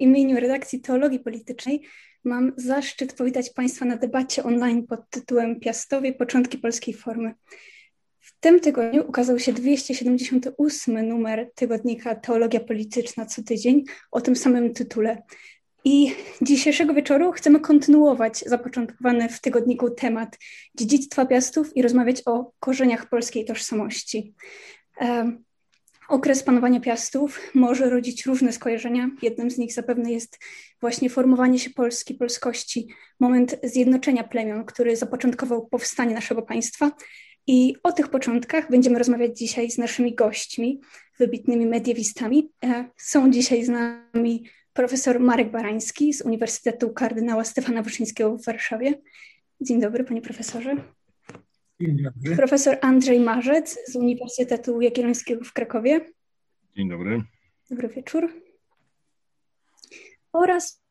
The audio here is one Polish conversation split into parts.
imieniu redakcji Teologii Politycznej mam zaszczyt powitać Państwa na debacie online pod tytułem Piastowie Początki Polskiej Formy. W tym tygodniu ukazał się 278 numer tygodnika Teologia Polityczna co tydzień o tym samym tytule. I dzisiejszego wieczoru chcemy kontynuować zapoczątkowany w tygodniku temat dziedzictwa Piastów i rozmawiać o korzeniach polskiej tożsamości. Okres panowania Piastów może rodzić różne skojarzenia. Jednym z nich zapewne jest właśnie formowanie się Polski, polskości, moment zjednoczenia plemion, który zapoczątkował powstanie naszego państwa. I o tych początkach będziemy rozmawiać dzisiaj z naszymi gośćmi, wybitnymi mediewistami. E, są dzisiaj z nami profesor Marek Barański z Uniwersytetu Kardynała Stefana Wyszyńskiego w Warszawie. Dzień dobry, panie profesorze. Dzień dobry. Profesor Andrzej Marzec z Uniwersytetu Jagiellońskiego w Krakowie. Dzień dobry. Dobry wieczór. Oraz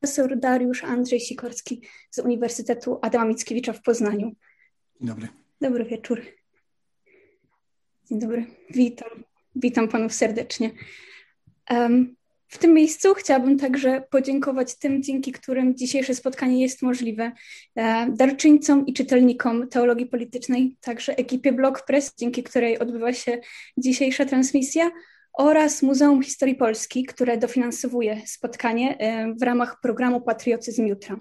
profesor Dariusz Andrzej Sikorski z Uniwersytetu Adama Mickiewicza w Poznaniu. Dzień dobry. Dobry wieczór. Dzień dobry. Witam. Witam panów serdecznie. Um, w tym miejscu chciałabym także podziękować tym, dzięki którym dzisiejsze spotkanie jest możliwe, e, darczyńcom i czytelnikom teologii politycznej, także ekipie Blog Press, dzięki której odbywa się dzisiejsza transmisja, oraz Muzeum Historii Polski, które dofinansowuje spotkanie e, w ramach programu Patriotyzm Jutra.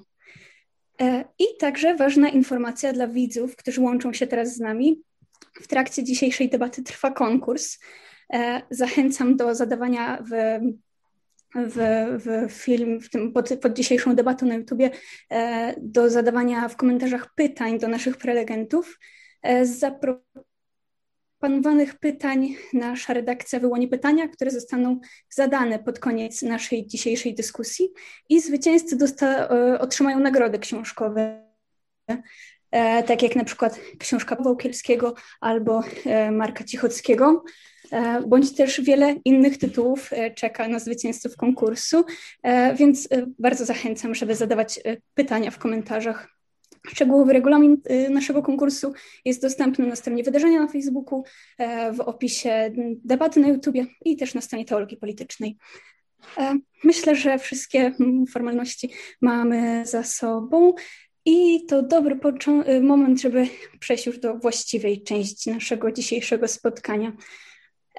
E, I także ważna informacja dla widzów, którzy łączą się teraz z nami. W trakcie dzisiejszej debaty trwa konkurs. Zachęcam do zadawania w w, w film, w tym, pod, pod dzisiejszą debatą na YouTubie, e, do zadawania w komentarzach pytań do naszych prelegentów. E, z zaproponowanych pytań nasza redakcja wyłoni pytania, które zostaną zadane pod koniec naszej dzisiejszej dyskusji i zwycięzcy dosta, e, otrzymają nagrody książkowe. Tak jak na przykład książka Wołkielskiego albo Marka Cichockiego. E, bądź też wiele innych tytułów e, czeka na zwycięzców konkursu, e, więc bardzo zachęcam, żeby zadawać pytania w komentarzach. Szczegółowy regulamin naszego konkursu jest dostępny na stronie wydarzenia na Facebooku, w opisie debaty na YouTubie i też na stronie teologii politycznej. Myślę, że wszystkie formalności mamy za sobą i to dobry moment, żeby przejść już do właściwej części naszego dzisiejszego spotkania.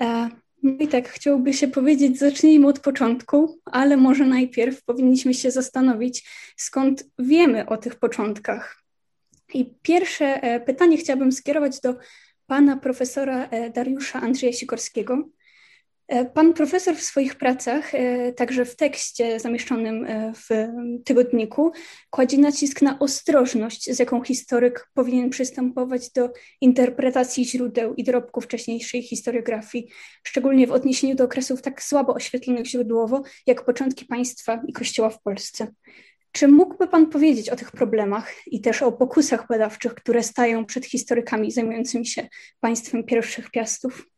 E, no i tak chciałoby się powiedzieć, zacznijmy od początku, ale może najpierw powinniśmy się zastanowić, skąd wiemy o tych początkach. I pierwsze e, pytanie chciałabym skierować do pana profesora e, Dariusza Andrzeja Sikorskiego. E, pan profesor w swoich pracach, e, także w tekście zamieszczonym e, w tygodniku, kładzie nacisk na ostrożność, z jaką historyk powinien przystępować do interpretacji źródeł i dorobków wcześniejszej historiografii, szczególnie w odniesieniu do okresów tak słabo oświetlonych źródłowo, jak początki państwa i kościoła w Polsce. Czy mógłby Pan powiedzieć o tych problemach i też o pokusach badawczych, które stają przed historykami zajmującymi się państwem pierwszych piastów?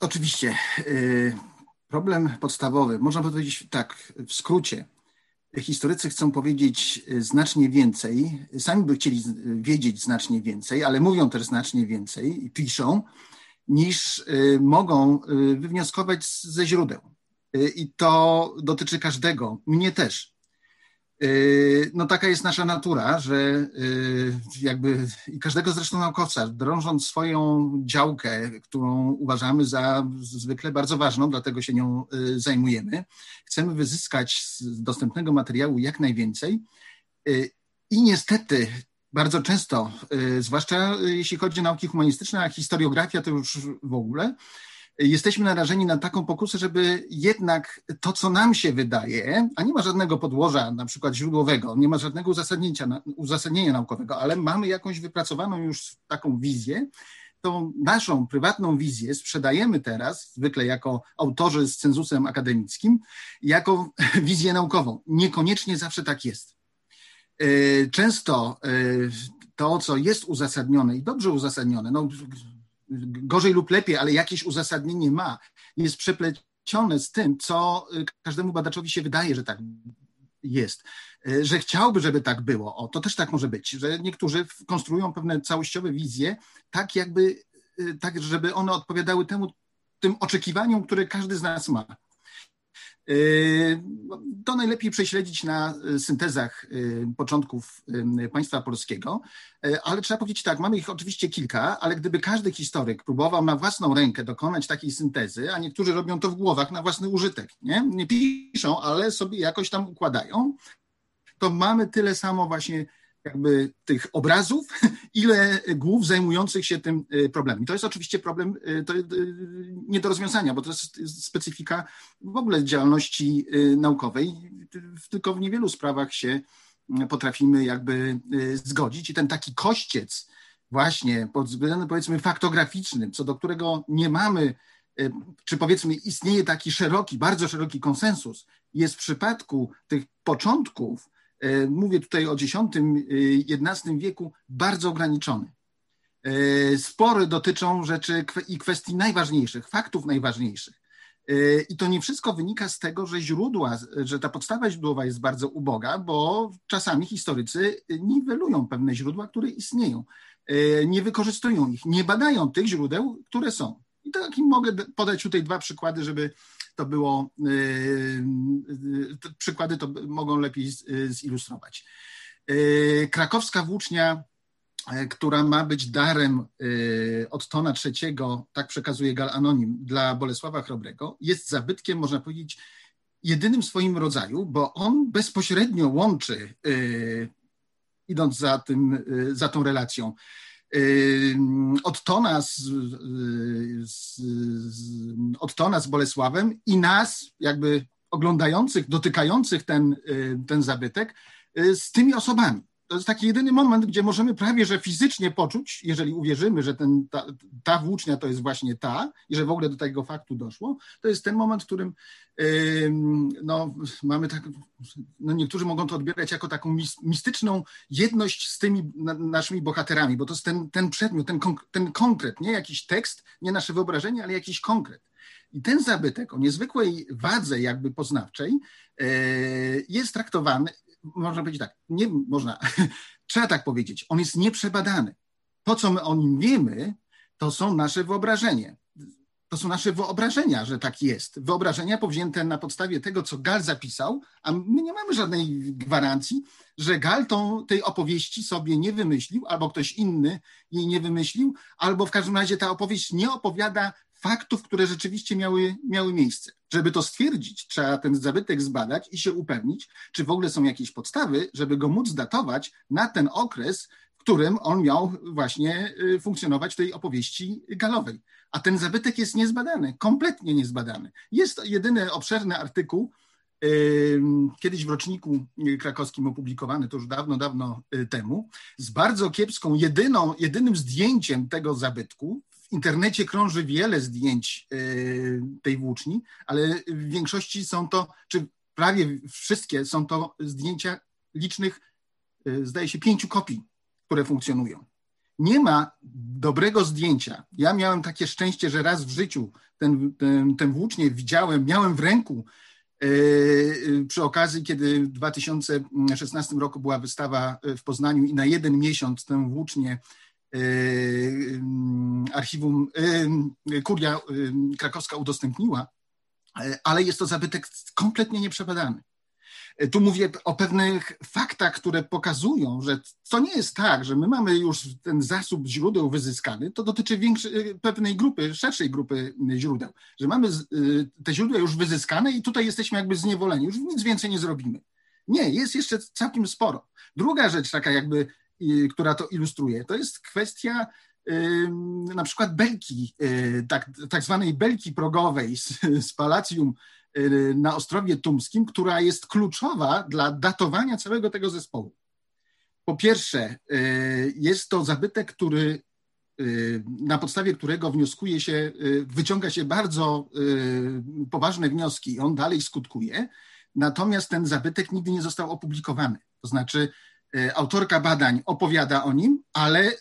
Oczywiście. Y, problem podstawowy, można powiedzieć tak w skrócie. Historycy chcą powiedzieć y, znacznie więcej, sami by chcieli wiedzieć znacznie więcej, ale mówią też znacznie więcej i piszą, niż y, mogą wywnioskować ze źródeł. I to dotyczy każdego, mnie też. Yy, no taka jest nasza natura, że yy, jakby i każdego zresztą naukowca, drążąc swoją działkę, którą uważamy za zwykle bardzo ważną, dlatego się nią yy, zajmujemy, chcemy wyzyskać z dostępnego materiału jak najwięcej i niestety bardzo często, zwłaszcza jeśli chodzi o nauki humanistyczne, a historiografia to już w ogóle, jesteśmy narażeni na taką pokusę, żeby jednak to, co nam się wydaje, a nie ma żadnego podłoża, na przykład źródłowego, nie ma żadnego uzasadnienia, uzasadnienia naukowego, ale mamy jakąś wypracowaną już taką wizję, tą naszą prywatną wizję sprzedajemy teraz, zwykle jako autorzy z cenzusem akademickim, jako wizję naukową. Niekoniecznie zawsze tak jest. E, często e, to, co jest uzasadnione i dobrze uzasadnione, no gorzej lub lepiej, ale jakieś uzasadnienie ma, jest przeplecione z tym, co y, każdemu badaczowi się wydaje, że tak jest, y, że chciałby, żeby tak było. O, to też tak może być, że niektórzy konstruują pewne całościowe wizje, tak jakby, y, tak żeby one odpowiadały temu, tym oczekiwaniom, które każdy z nas ma. To najlepiej prześledzić na syntezach początków państwa polskiego, ale trzeba powiedzieć tak, mamy ich oczywiście kilka, ale gdyby każdy historyk próbował na własną rękę dokonać takiej syntezy, a niektórzy robią to w głowach na własny użytek, nie, nie piszą, ale sobie jakoś tam układają, to mamy tyle samo właśnie jakby tych obrazów, ile głów zajmujących się tym y, problemem. To jest oczywiście problem y, to, y, nie do rozwiązania, bo to jest specyfika w ogóle działalności naukowej. Tylko w niewielu sprawach się potrafimy jakby zgodzić. I ten taki kościec właśnie pod względem powiedzmy faktograficznym, co do którego nie mamy, czy powiedzmy istnieje taki szeroki, bardzo szeroki konsensus, jest w przypadku tych początków mówię tutaj o X-XI e, wieku, bardzo ograniczony. E, spory dotyczą rzeczy i kwestii najważniejszych, faktów najważniejszych. I to nie wszystko wynika z tego, że źródła, że ta podstawa źródłowa jest bardzo uboga, bo czasami historycy niwelują pewne źródła, które istnieją. Nie wykorzystują ich, nie badają tych źródeł, które są. I takim mogę podać tutaj dwa przykłady, żeby to było, y, y, przykłady to mogą lepiej zilustrować. Y, krakowska włócznia, która ma być darem od Tona III, tak przekazuje Gal Anonim, dla Bolesława Chrobrego, jest zabytkiem, można powiedzieć, jedynym swoim rodzaju, bo on bezpośrednio łączy, idąc za, tym, za tą relacją, od Tona z, z, z, od z Bolesławem i nas, jakby oglądających, dotykających ten, y, ten zabytek, y, z tymi osobami to jest taki jedyny moment, gdzie możemy prawie że fizycznie poczuć, jeżeli uwierzymy, że ten, ta, ta włócznia to jest właśnie ta i że w ogóle do tego faktu doszło, to jest ten moment, w którym yy, no, mamy tak, no niektórzy mogą to odbierać jako taką mistyczną jedność z tymi na, naszymi bohaterami, bo to jest ten, ten przedmiot, ten, ten konkret, nie jakiś tekst, nie nasze wyobrażenie, ale jakiś konkret. I ten zabytek o niezwykłej wadze jakby poznawczej yy, jest traktowany można powiedzieć tak, nie można, trzeba tak powiedzieć, on jest nieprzebadany. To, co my o nim wiemy, to są nasze wyobrażenia. To są nasze wyobrażenia, że tak jest. Wyobrażenia powzięte na podstawie tego, co Gal zapisał, a my nie mamy żadnej gwarancji, że Gal tą, tej opowieści sobie nie wymyślił, albo ktoś inny jej nie wymyślił, albo w każdym razie ta opowieść nie opowiada faktów, które rzeczywiście miały, miały miejsce. Żeby to stwierdzić, trzeba ten zabytek zbadać i się upewnić, czy w ogóle są jakieś podstawy, żeby go móc datować na ten okres, w którym on miał właśnie y, funkcjonować w tej opowieści galowej. A ten zabytek jest niezbadany, kompletnie niezbadany. Jest jedyny obszerny artykuł, kiedyś w roczniku krakowskim opublikowany, to już dawno, dawno y, temu, z bardzo kiepską, jedyną, jedynym zdjęciem tego zabytku, w internecie krąży wiele zdjęć e, tej włóczni, ale w większości są to, czy prawie wszystkie są to zdjęcia licznych, e, zdaje się, pięciu kopii, które funkcjonują. Nie ma dobrego zdjęcia. Ja miałem takie szczęście, że raz w życiu ten, ten, ten włócznie widziałem, miałem w ręku e, przy okazji, kiedy w 2016 roku była wystawa w Poznaniu i na jeden miesiąc tę włócznię archiwum, yy, kuria krakowska udostępniła, ale jest to zabytek kompletnie nieprzebadany. Tu mówię o pewnych faktach, które pokazują, że to nie jest tak, że my mamy już ten zasób źródeł wyzyskany, to dotyczy większej, pewnej grupy, szerszej grupy źródeł, że mamy te źródła już wyzyskane i tutaj jesteśmy jakby zniewoleni, już nic więcej nie zrobimy. Nie, jest jeszcze całkiem sporo. Druga rzecz, taka jakby która to ilustruje. To jest kwestia na przykład belki, y, tak, tak zwanej belki progowej z, z Palacjum y, na Ostrowie Tumskim, która jest kluczowa dla datowania całego tego zespołu. Po pierwsze, y, jest to zabytek, który na podstawie którego wnioskuje się, wyciąga się bardzo poważne wnioski, on dalej skutkuje, natomiast ten zabytek nigdy nie został opublikowany. To znaczy, autorka badań opowiada o nim, ale e,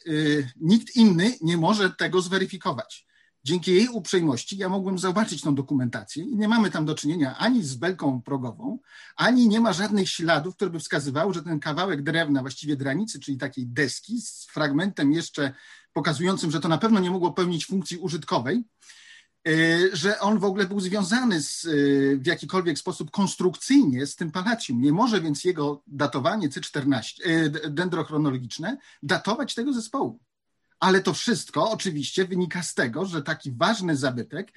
nikt inny nie może tego zweryfikować. Dzięki jej uprzejmości ja mogłem zobaczyć tą dokumentację i nie mamy tam do czynienia ani z belką progową, ani nie ma żadnych śladów, które by wskazywały, że ten kawałek drewna, właściwie dranicy, czyli takiej deski z fragmentem jeszcze pokazującym, że to na pewno nie mogło pełnić funkcji użytkowej, że on w ogóle był związany z, w jakikolwiek sposób konstrukcyjnie z tym Palacium. Nie może więc jego datowanie C14, dendrochronologiczne datować tego zespołu. Ale to wszystko oczywiście wynika z tego, że taki ważny zabytek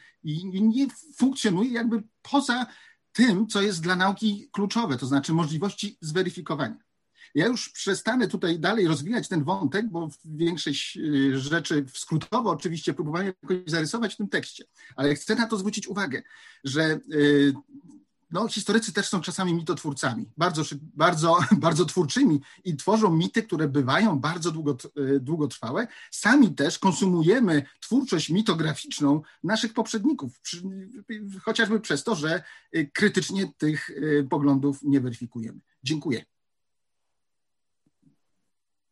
nie funkcjonuje jakby poza tym, co jest dla nauki kluczowe, to znaczy możliwości zweryfikowania. Ja już przestanę tutaj dalej rozwijać ten wątek, bo większość y, rzeczy skrótowo oczywiście próbowałem jakoś zarysować w tym tekście, ale chcę na to zwrócić uwagę, że y, no, historycy też są czasami mitotwórcami, bardzo, bardzo, bardzo twórczymi i tworzą mity, które bywają bardzo długo, y, długotrwałe. Sami też konsumujemy twórczość mitograficzną naszych poprzedników, chociażby przez to, że krytycznie tych poglądów nie weryfikujemy. Dziękuję.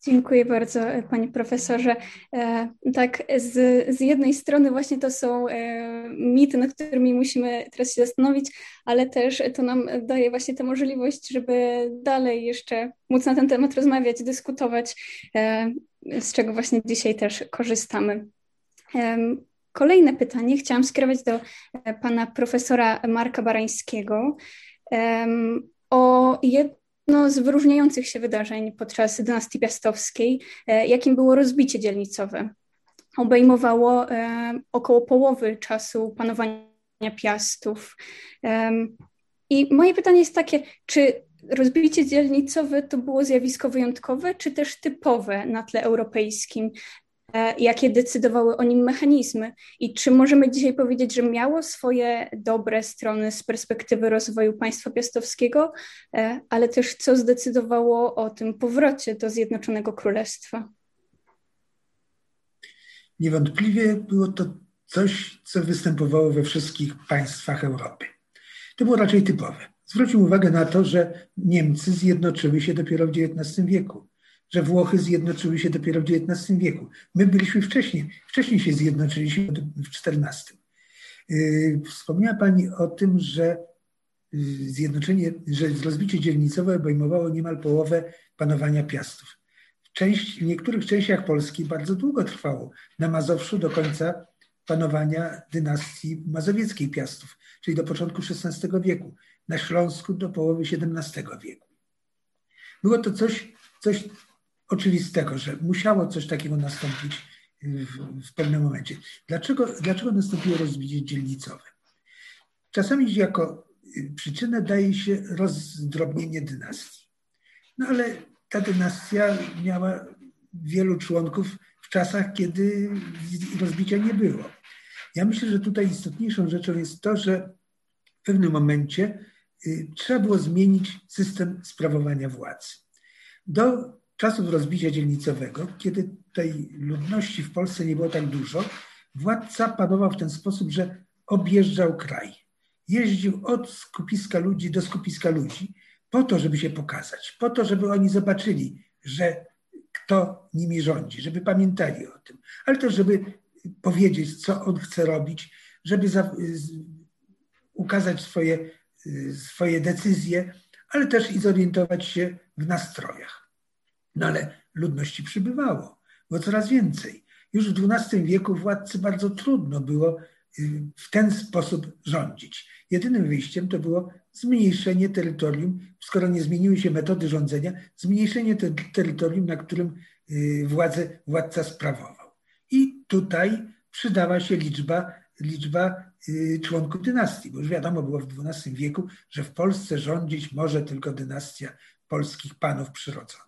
Dziękuję bardzo, panie profesorze. E, tak, z, z jednej strony właśnie to są e, mity, nad którymi musimy teraz się zastanowić, ale też to nam daje właśnie tę możliwość, żeby dalej jeszcze móc na ten temat rozmawiać, dyskutować, e, z czego właśnie dzisiaj też korzystamy. Kolejne pytanie chciałam skierować do pana profesora Marka Barańskiego o jed, jedno z wyróżniających się wydarzeń podczas dynastii piastowskiej, e, jakim było rozbicie dzielnicowe. Obejmowało e, około połowy czasu panowania Piastów. I moje pytanie jest takie, czy rozbicie dzielnicowe to było zjawisko wyjątkowe, czy też typowe na tle europejskim? E, jakie decydowały o nim mechanizmy i czy możemy dzisiaj powiedzieć, że miało swoje dobre strony z perspektywy rozwoju państwa piastowskiego, e, ale też co zdecydowało o tym powrocie do Zjednoczonego Królestwa? Niewątpliwie było to coś, co występowało we wszystkich państwach Europy. To było raczej typowe. Zwróćmy uwagę na to, że Niemcy zjednoczyły się dopiero w XIX wieku że Włochy zjednoczyły się dopiero w XIX wieku. My byliśmy wcześniej, wcześniej się zjednoczyliśmy w XIV. Yy, wspomniała Pani o tym, że yy, zjednoczenie, że rozbicie dzielnicowe obejmowało niemal połowę panowania Piastów. W, części, w niektórych częściach Polski bardzo długo trwało. Na Mazowszu do końca panowania dynastii mazowieckiej Piastów, czyli do początku XVI wieku. Na Śląsku do połowy XVII wieku. Było to coś, coś oczywistego, że musiało coś takiego nastąpić w, w pewnym momencie. Dlaczego, dlaczego nastąpiło rozbicie dzielnicowe? Czasami jako przyczynę daje się rozdrobnienie dynastii. No ale ta dynastia miała wielu członków w czasach, kiedy rozbicia nie było. Ja myślę, że tutaj istotniejszą rzeczą jest to, że w pewnym momencie y, trzeba było zmienić system sprawowania władzy. Do czasów rozbicia dzielnicowego, kiedy tej ludności w Polsce nie było tak dużo, władca panował w ten sposób, że objeżdżał kraj. Jeździł od skupiska ludzi do skupiska ludzi, po to, żeby się pokazać, po to, żeby oni zobaczyli, że kto nimi rządzi, żeby pamiętali o tym, ale też, żeby powiedzieć, co on chce robić, żeby za, ukazać swoje, swoje decyzje, ale też i zorientować się w nastrojach. No ale ludności przybywało, było coraz więcej. Już w XII wieku władcy bardzo trudno było y, w ten sposób rządzić. Jedynym wyjściem to było zmniejszenie terytorium, skoro nie zmieniły się metody rządzenia, zmniejszenie te, terytorium, na którym y, władzę władca sprawował. I tutaj przydała się liczba, liczba y, członków dynastii, bo już wiadomo było w XII wieku, że w Polsce rządzić może tylko dynastia polskich panów przyrodzonych.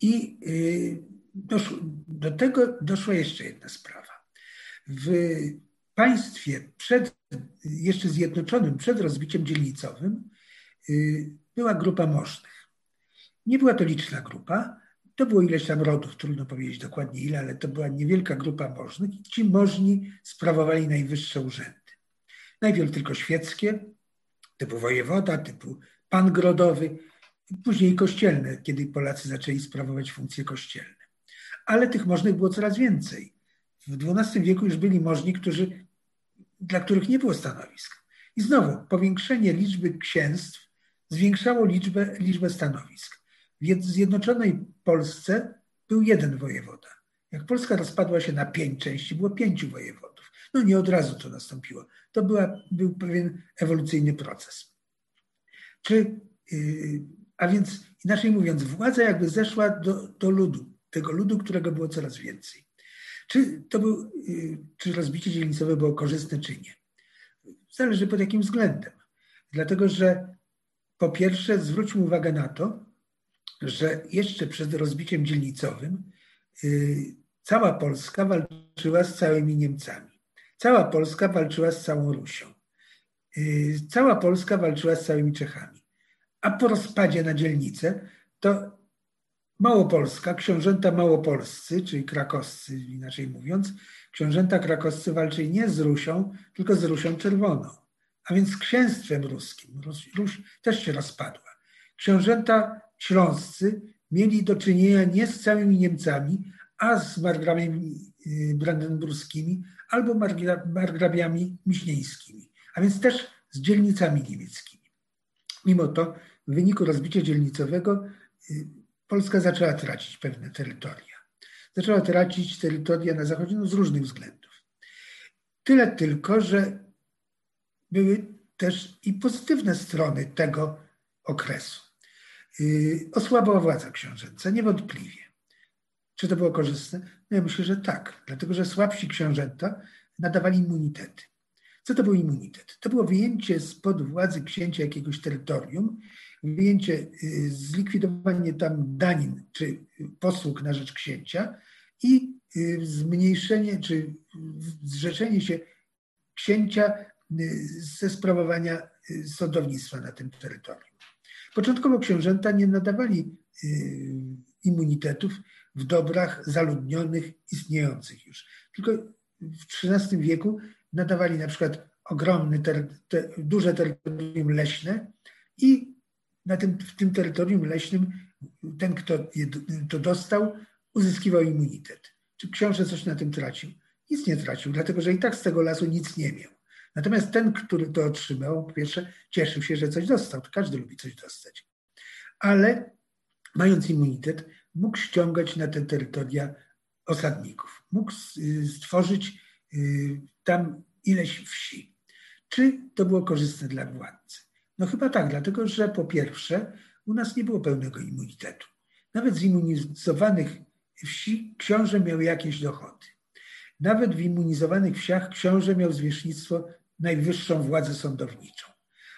I y, doszło, do tego doszła jeszcze jedna sprawa. W państwie przed, jeszcze zjednoczonym przed rozbiciem dzielnicowym y, była grupa możnych. Nie była to liczna grupa, to było ileś tam rodów, trudno powiedzieć dokładnie ile, ale to była niewielka grupa możnych ci możni sprawowali najwyższe urzędy. Najpierw tylko świeckie, typu wojewoda, typu pan grodowy, później kościelne, kiedy Polacy zaczęli sprawować funkcje kościelne. Ale tych możnych było coraz więcej. W XII wieku już byli możni, którzy, dla których nie było stanowisk. I znowu, powiększenie liczby księstw zwiększało liczbę, liczbę stanowisk. W Zjednoczonej Polsce był jeden wojewoda. Jak Polska rozpadła się na pięć części, było pięciu wojewodów. No nie od razu to nastąpiło. To była, był pewien ewolucyjny proces. Czy, yy, a więc inaczej mówiąc, władza jakby zeszła do, do ludu, tego ludu, którego było coraz więcej. Czy to był, yy, czy rozbicie dzielnicowe było korzystne, czy nie? Zależy pod jakim względem. Dlatego, że po pierwsze zwróćmy uwagę na to, że jeszcze przed rozbiciem dzielnicowym yy, cała Polska walczyła z całymi Niemcami. Cała Polska walczyła z całą Rusią. Yy, cała Polska walczyła z całymi Czechami. A po rozpadzie na dzielnicę to Małopolska, książęta małopolscy, czyli krakowscy inaczej mówiąc, książęta krakowscy walczyli nie z Rusią, tylko z Rusią Czerwoną, a więc z księstwem ruskim. Ruś, Ruś też się rozpadła. Książęta śląscy mieli do czynienia nie z całymi Niemcami, a z margrabiami y, brandenburskimi albo margrabiami miśnieńskimi, a więc też z dzielnicami niemieckimi. Mimo to w wyniku rozbicia dzielnicowego y, Polska zaczęła tracić pewne terytoria. Zaczęła tracić terytoria na zachodzie no z różnych względów. Tyle tylko, że były też i pozytywne strony tego okresu. Y, osłabła władza książęca, niewątpliwie. Czy to było korzystne? No ja myślę, że tak, dlatego że słabsi książęta nadawali immunitety. Co to był immunitet? To było wyjęcie spod władzy księcia jakiegoś terytorium, wyjęcie, y, zlikwidowanie tam danin czy posług na rzecz księcia i y, zmniejszenie czy zrzeczenie się księcia ze sprawowania sądownictwa na tym terytorium. Początkowo książęta nie nadawali immunitetów w dobrach zaludnionych, istniejących już. Tylko w XIII wieku nadawali na przykład ogromne, ter, te, duże terytorium leśne i na tym, w tym terytorium leśnym ten, kto je, to dostał, uzyskiwał immunitet. Czy książę coś na tym tracił? Nic nie tracił, dlatego że i tak z tego lasu nic nie miał. Natomiast ten, który to otrzymał, po pierwsze cieszył się, że coś dostał. Każdy lubi coś dostać. Ale mając immunitet, mógł ściągać na te terytoria osadników. Mógł y, stworzyć y, tam ileś wsi. Czy to było korzystne dla władcy? No chyba tak, dlatego że po pierwsze u nas nie było pełnego immunitetu. Nawet z immunizowanych wsi książę miał jakieś dochody. Nawet w immunizowanych wsiach książę miał zwierzchnictwo najwyższą władzę sądowniczą.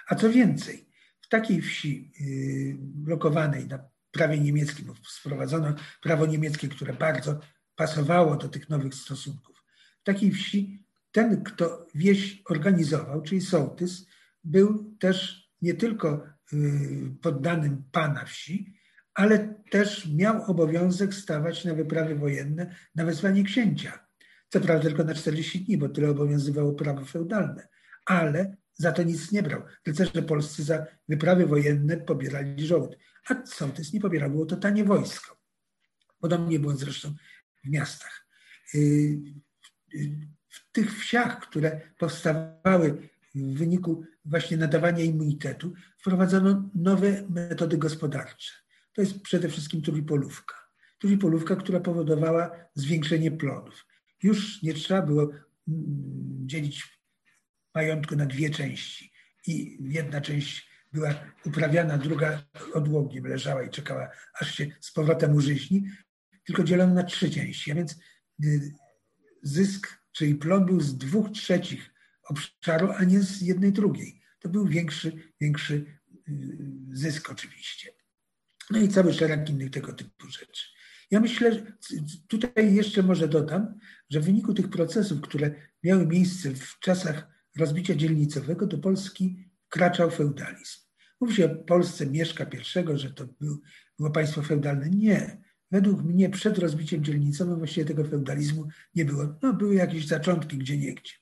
A co więcej, w takiej wsi y, blokowanej na prawie niemieckim, bo wprowadzono prawo niemieckie, które bardzo pasowało do tych nowych stosunków. W takiej wsi ten, kto wieś organizował, czyli sołtys, był też nie tylko y, poddanym pana wsi, ale też miał obowiązek stawać na wyprawy wojenne na wezwanie księcia. Co prawda tylko na 40 dni, bo tyle obowiązywało prawo feudalne, ale za to nic nie brał. Rycerze polscy za wyprawy wojenne pobierali żołd, a sołtys nie pobierał, było to tanie wojsko. Podobnie było zresztą w miastach. W tych wsiach, które powstawały w wyniku właśnie nadawania immunitetu, wprowadzono nowe metody gospodarcze. To jest przede wszystkim trójpolówka. Trójpolówka, która powodowała zwiększenie plonów. Już nie trzeba było mm, dzielić majątku na dwie części i jedna część była uprawiana, druga odłogiem leżała i czekała, aż się z powrotem użyźni, tylko dzielono na trzy części. A więc y, zysk, czyli plon był z dwóch trzecich obszaru, a nie z jednej drugiej. To był większy, większy y, zysk oczywiście. No i cały szereg innych tego typu rzeczy. Ja myślę, że tutaj jeszcze może dodam, że w wyniku tych procesów, które miały miejsce w czasach rozbicia dzielnicowego, do Polski wkraczał feudalizm. Mówi się o Polsce Mieszka I, że to był, było państwo feudalne. Nie. Według mnie przed rozbiciem dzielnicowym właściwie tego feudalizmu nie było. No, były jakieś zaczątki gdzie niegdzie.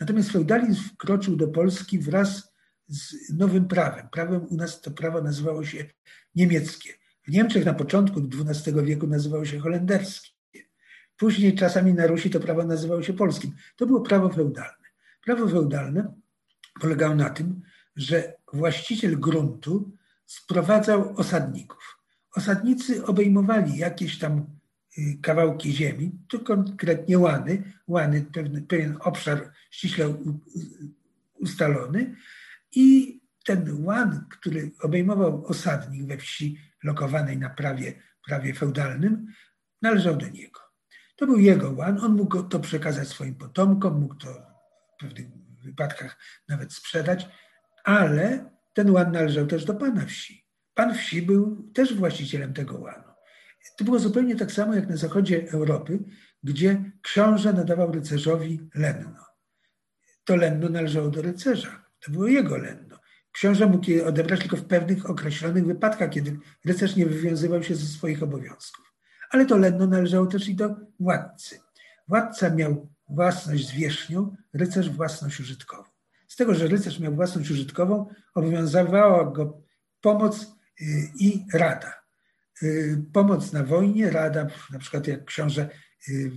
Natomiast feudalizm wkroczył do Polski wraz z nowym prawem. Prawem u nas to prawo nazywało się niemieckie. W Niemczech na początku XII wieku nazywało się holenderskie. Później czasami na Rusi to prawo nazywało się polskim. To było prawo feudalne. Prawo feudalne polegało na tym, że właściciel gruntu sprowadzał osadników. Osadnicy obejmowali jakieś tam kawałki ziemi, tu konkretnie łany, łany, pewien, pewien obszar ściśle ustalony i ten łan, który obejmował osadnik we wsi lokowanej na prawie, prawie feudalnym, należał do niego. To był jego łan, on mógł to przekazać swoim potomkom, mógł to w pewnych wypadkach nawet sprzedać, ale ten łan należał też do pana wsi. Pan wsi był też właścicielem tego łanu. To było zupełnie tak samo jak na zachodzie Europy, gdzie książę nadawał rycerzowi lenno. To lenno należało do rycerza. To było jego lenno. Książę mógł je odebrać tylko w pewnych określonych wypadkach, kiedy rycerz nie wywiązywał się ze swoich obowiązków. Ale to lenno należało też i do władcy. Władca miał własność zwierzchnią, rycerz własność użytkową. Z tego, że rycerz miał własność użytkową, obowiązywała go pomoc i rada. Y, pomoc na wojnie, rada, na przykład jak książę y,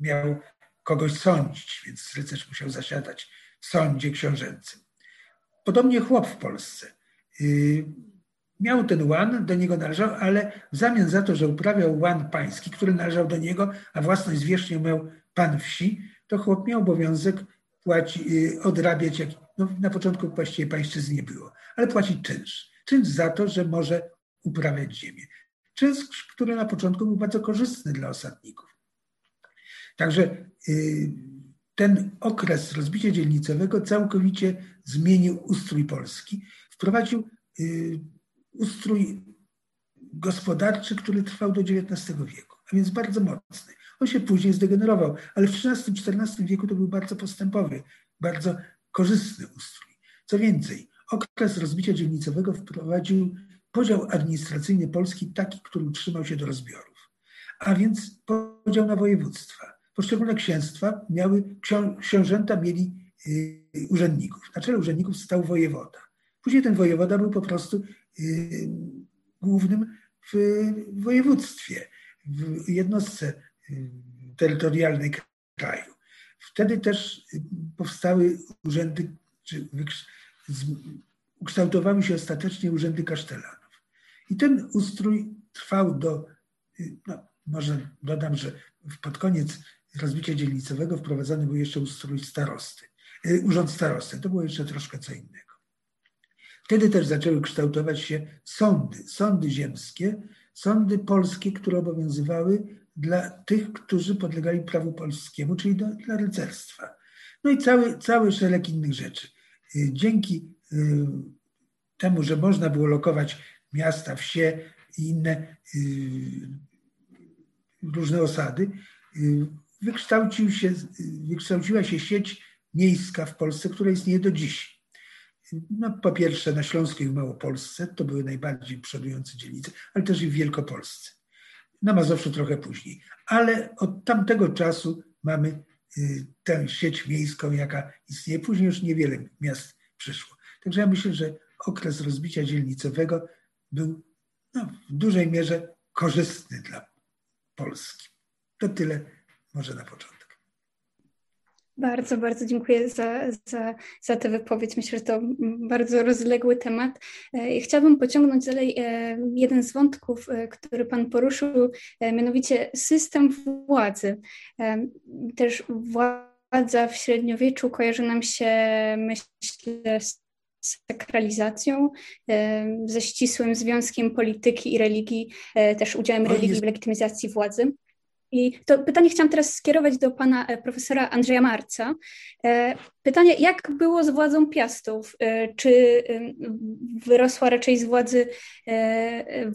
miał kogoś sądzić, więc rycerz musiał zasiadać w sądzie książęcym. Podobnie chłop w Polsce. Miał ten łan, do niego należał, ale w zamian za to, że uprawiał łan pański, który należał do niego, a własność zwierzchnią miał pan wsi, to chłop miał obowiązek płaci, y, odrabiać, jak, no na początku właściwie pańszczyzny nie było, ale płacić czynsz. Czynsz za to, że może uprawiać ziemię. Czynsz, który na początku był bardzo korzystny dla osadników. Także y, ten okres rozbicia dzielnicowego całkowicie zmienił ustrój Polski. Wprowadził y, ustrój gospodarczy, który trwał do XIX wieku, a więc bardzo mocny. On się później zdegenerował, ale w XIII-XIV wieku to był bardzo postępowy, bardzo korzystny ustrój. Co więcej, okres rozbicia dzielnicowego wprowadził podział administracyjny Polski taki, który utrzymał się do rozbiorów, a więc podział na województwa. Poszczególne księstwa miały, książęta mieli y, urzędników. Na czele urzędników stał wojewoda. Później ten wojewoda był po prostu y, głównym w województwie, w jednostce terytorialnej kraju. Wtedy też powstały urzędy, czy ukształtowały się ostatecznie urzędy kasztelanów. I ten ustrój trwał do, no, może dodam, że pod koniec rozbicia dzielnicowego wprowadzony był jeszcze ustrój starosty, y, urząd starosty. To było jeszcze troszkę co innego. Wtedy też zaczęły kształtować się sądy, sądy ziemskie, sądy polskie, które obowiązywały dla tych, którzy podlegali prawu polskiemu, czyli do, dla rycerstwa. No i cały, cały szereg innych rzeczy. Y, dzięki y, temu, że można było lokować miasta, wsie i inne y, różne osady, wykształcił się, wykształciła się sieć miejska w Polsce, która istnieje do dziś. No, po pierwsze na Śląsku i w Małopolsce, to były najbardziej przodujące dzielnice, ale też i w Wielkopolsce na Mazowszu trochę później. Ale od tamtego czasu mamy tę sieć miejską, jaka istnieje. Później już niewiele miast przyszło. Także ja myślę, że okres rozbicia dzielnicowego był no, w dużej mierze korzystny dla Polski. To tyle może na początek. Bardzo, bardzo dziękuję za, za, za tę wypowiedź. Myślę, że to bardzo rozległy temat. E, chciałabym pociągnąć dalej e, jeden z wątków, e, który Pan poruszył, mianowicie system władzy. Też władza w średniowieczu kojarzy nam się, myślę, z sakralizacją, ze ścisłym związkiem polityki i religii, też udziałem religii w legitymizacji władzy. I to pytanie chciałam teraz skierować do pana e, profesora Andrzeja Marca. E, pytanie, jak było z władzą Piastów? E, czy wyrosła raczej z władzy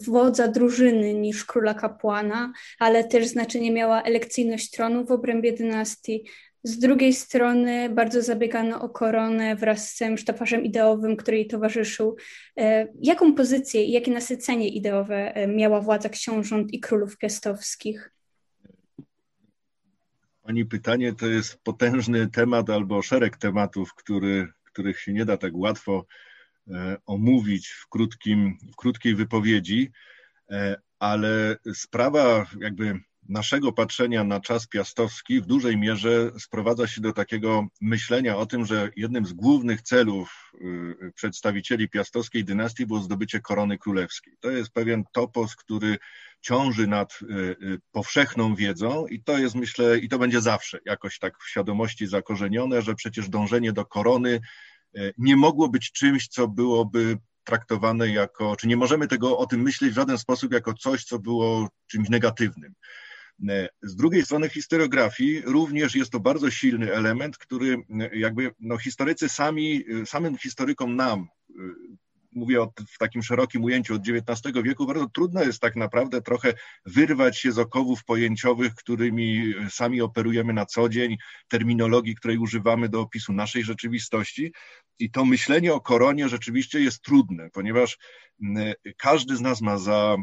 wodza drużyny niż króla kapłana, ale też znaczenie miała elekcyjność tronu w obrębie dynastii? Z drugiej strony bardzo zabiegano o koronę wraz z tym sztafarzem ideowym, który jej towarzyszył. Jaką pozycję i jakie nasycenie ideowe miała władza książąt i królów piastowskich? Pani pytanie to jest potężny temat albo szereg tematów, który, których się nie da tak łatwo e, omówić w, krótkim, w krótkiej wypowiedzi, e, ale sprawa jakby naszego patrzenia na czas piastowski w dużej mierze sprowadza się do takiego myślenia o tym, że jednym z głównych celów y, przedstawicieli piastowskiej dynastii było zdobycie korony królewskiej. To jest pewien topos, który ciąży nad y, y, powszechną wiedzą i to jest, myślę, i to będzie zawsze jakoś tak w świadomości zakorzenione, że przecież dążenie do korony nie mogło być czymś, co byłoby traktowane jako, czy nie możemy tego o tym myśleć w żaden sposób jako coś, co było czymś negatywnym. E, z drugiej strony historiografii również jest to bardzo silny element, który e, jakby no, historycy sami, e, samym historykom nam mówię o, w takim szerokim ujęciu od XIX wieku, bardzo trudno jest tak naprawdę trochę wyrwać się z okowów pojęciowych, którymi sami operujemy na co dzień, terminologii, której używamy do opisu naszej rzeczywistości. I to myślenie o koronie rzeczywiście jest trudne, ponieważ każdy z nas ma za,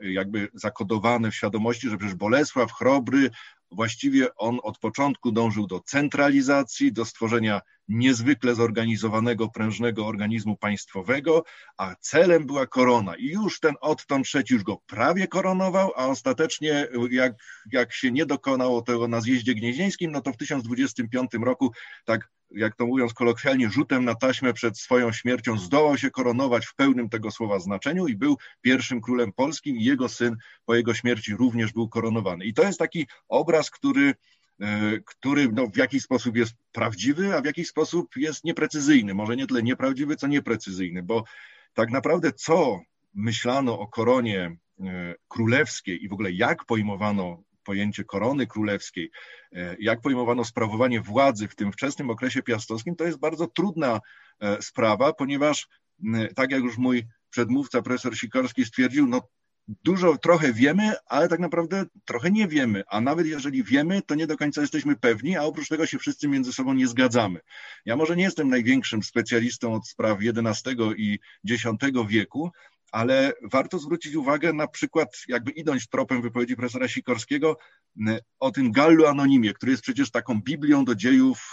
jakby zakodowane w świadomości, że przecież Bolesław Chrobry właściwie on od początku dążył do centralizacji, do stworzenia niezwykle zorganizowanego, prężnego organizmu państwowego, a celem była korona. I już ten odtąd trzeci już go prawie koronował, a ostatecznie jak, jak się nie dokonało tego na zjeździe gnieźnieńskim, no to w 1025 roku tak jak to mówiąc kolokwialnie, rzutem na taśmę przed swoją śmiercią zdołał się koronować w pełnym tego słowa znaczeniu i był pierwszym królem polskim i jego syn po jego śmierci również był koronowany. I to jest taki obraz, który który no, w jakiś sposób jest prawdziwy, a w jakiś sposób jest nieprecyzyjny. Może nie tyle nieprawdziwy, co nieprecyzyjny, bo tak naprawdę co myślano o koronie e, królewskiej i w ogóle jak pojmowano pojęcie korony królewskiej, e, jak pojmowano sprawowanie władzy w tym wczesnym okresie piastowskim, to jest bardzo trudna e, sprawa, ponieważ tak jak już mój przedmówca, profesor Sikorski stwierdził, no dużo, trochę wiemy, ale tak naprawdę trochę nie wiemy, a nawet jeżeli wiemy, to nie do końca jesteśmy pewni, a oprócz tego się wszyscy między sobą nie zgadzamy. Ja może nie jestem największym specjalistą od spraw XI i X wieku, ale warto zwrócić uwagę na przykład, jakby idąc tropem wypowiedzi profesora Sikorskiego, o tym Gallu Anonimie, który jest przecież taką Biblią do dziejów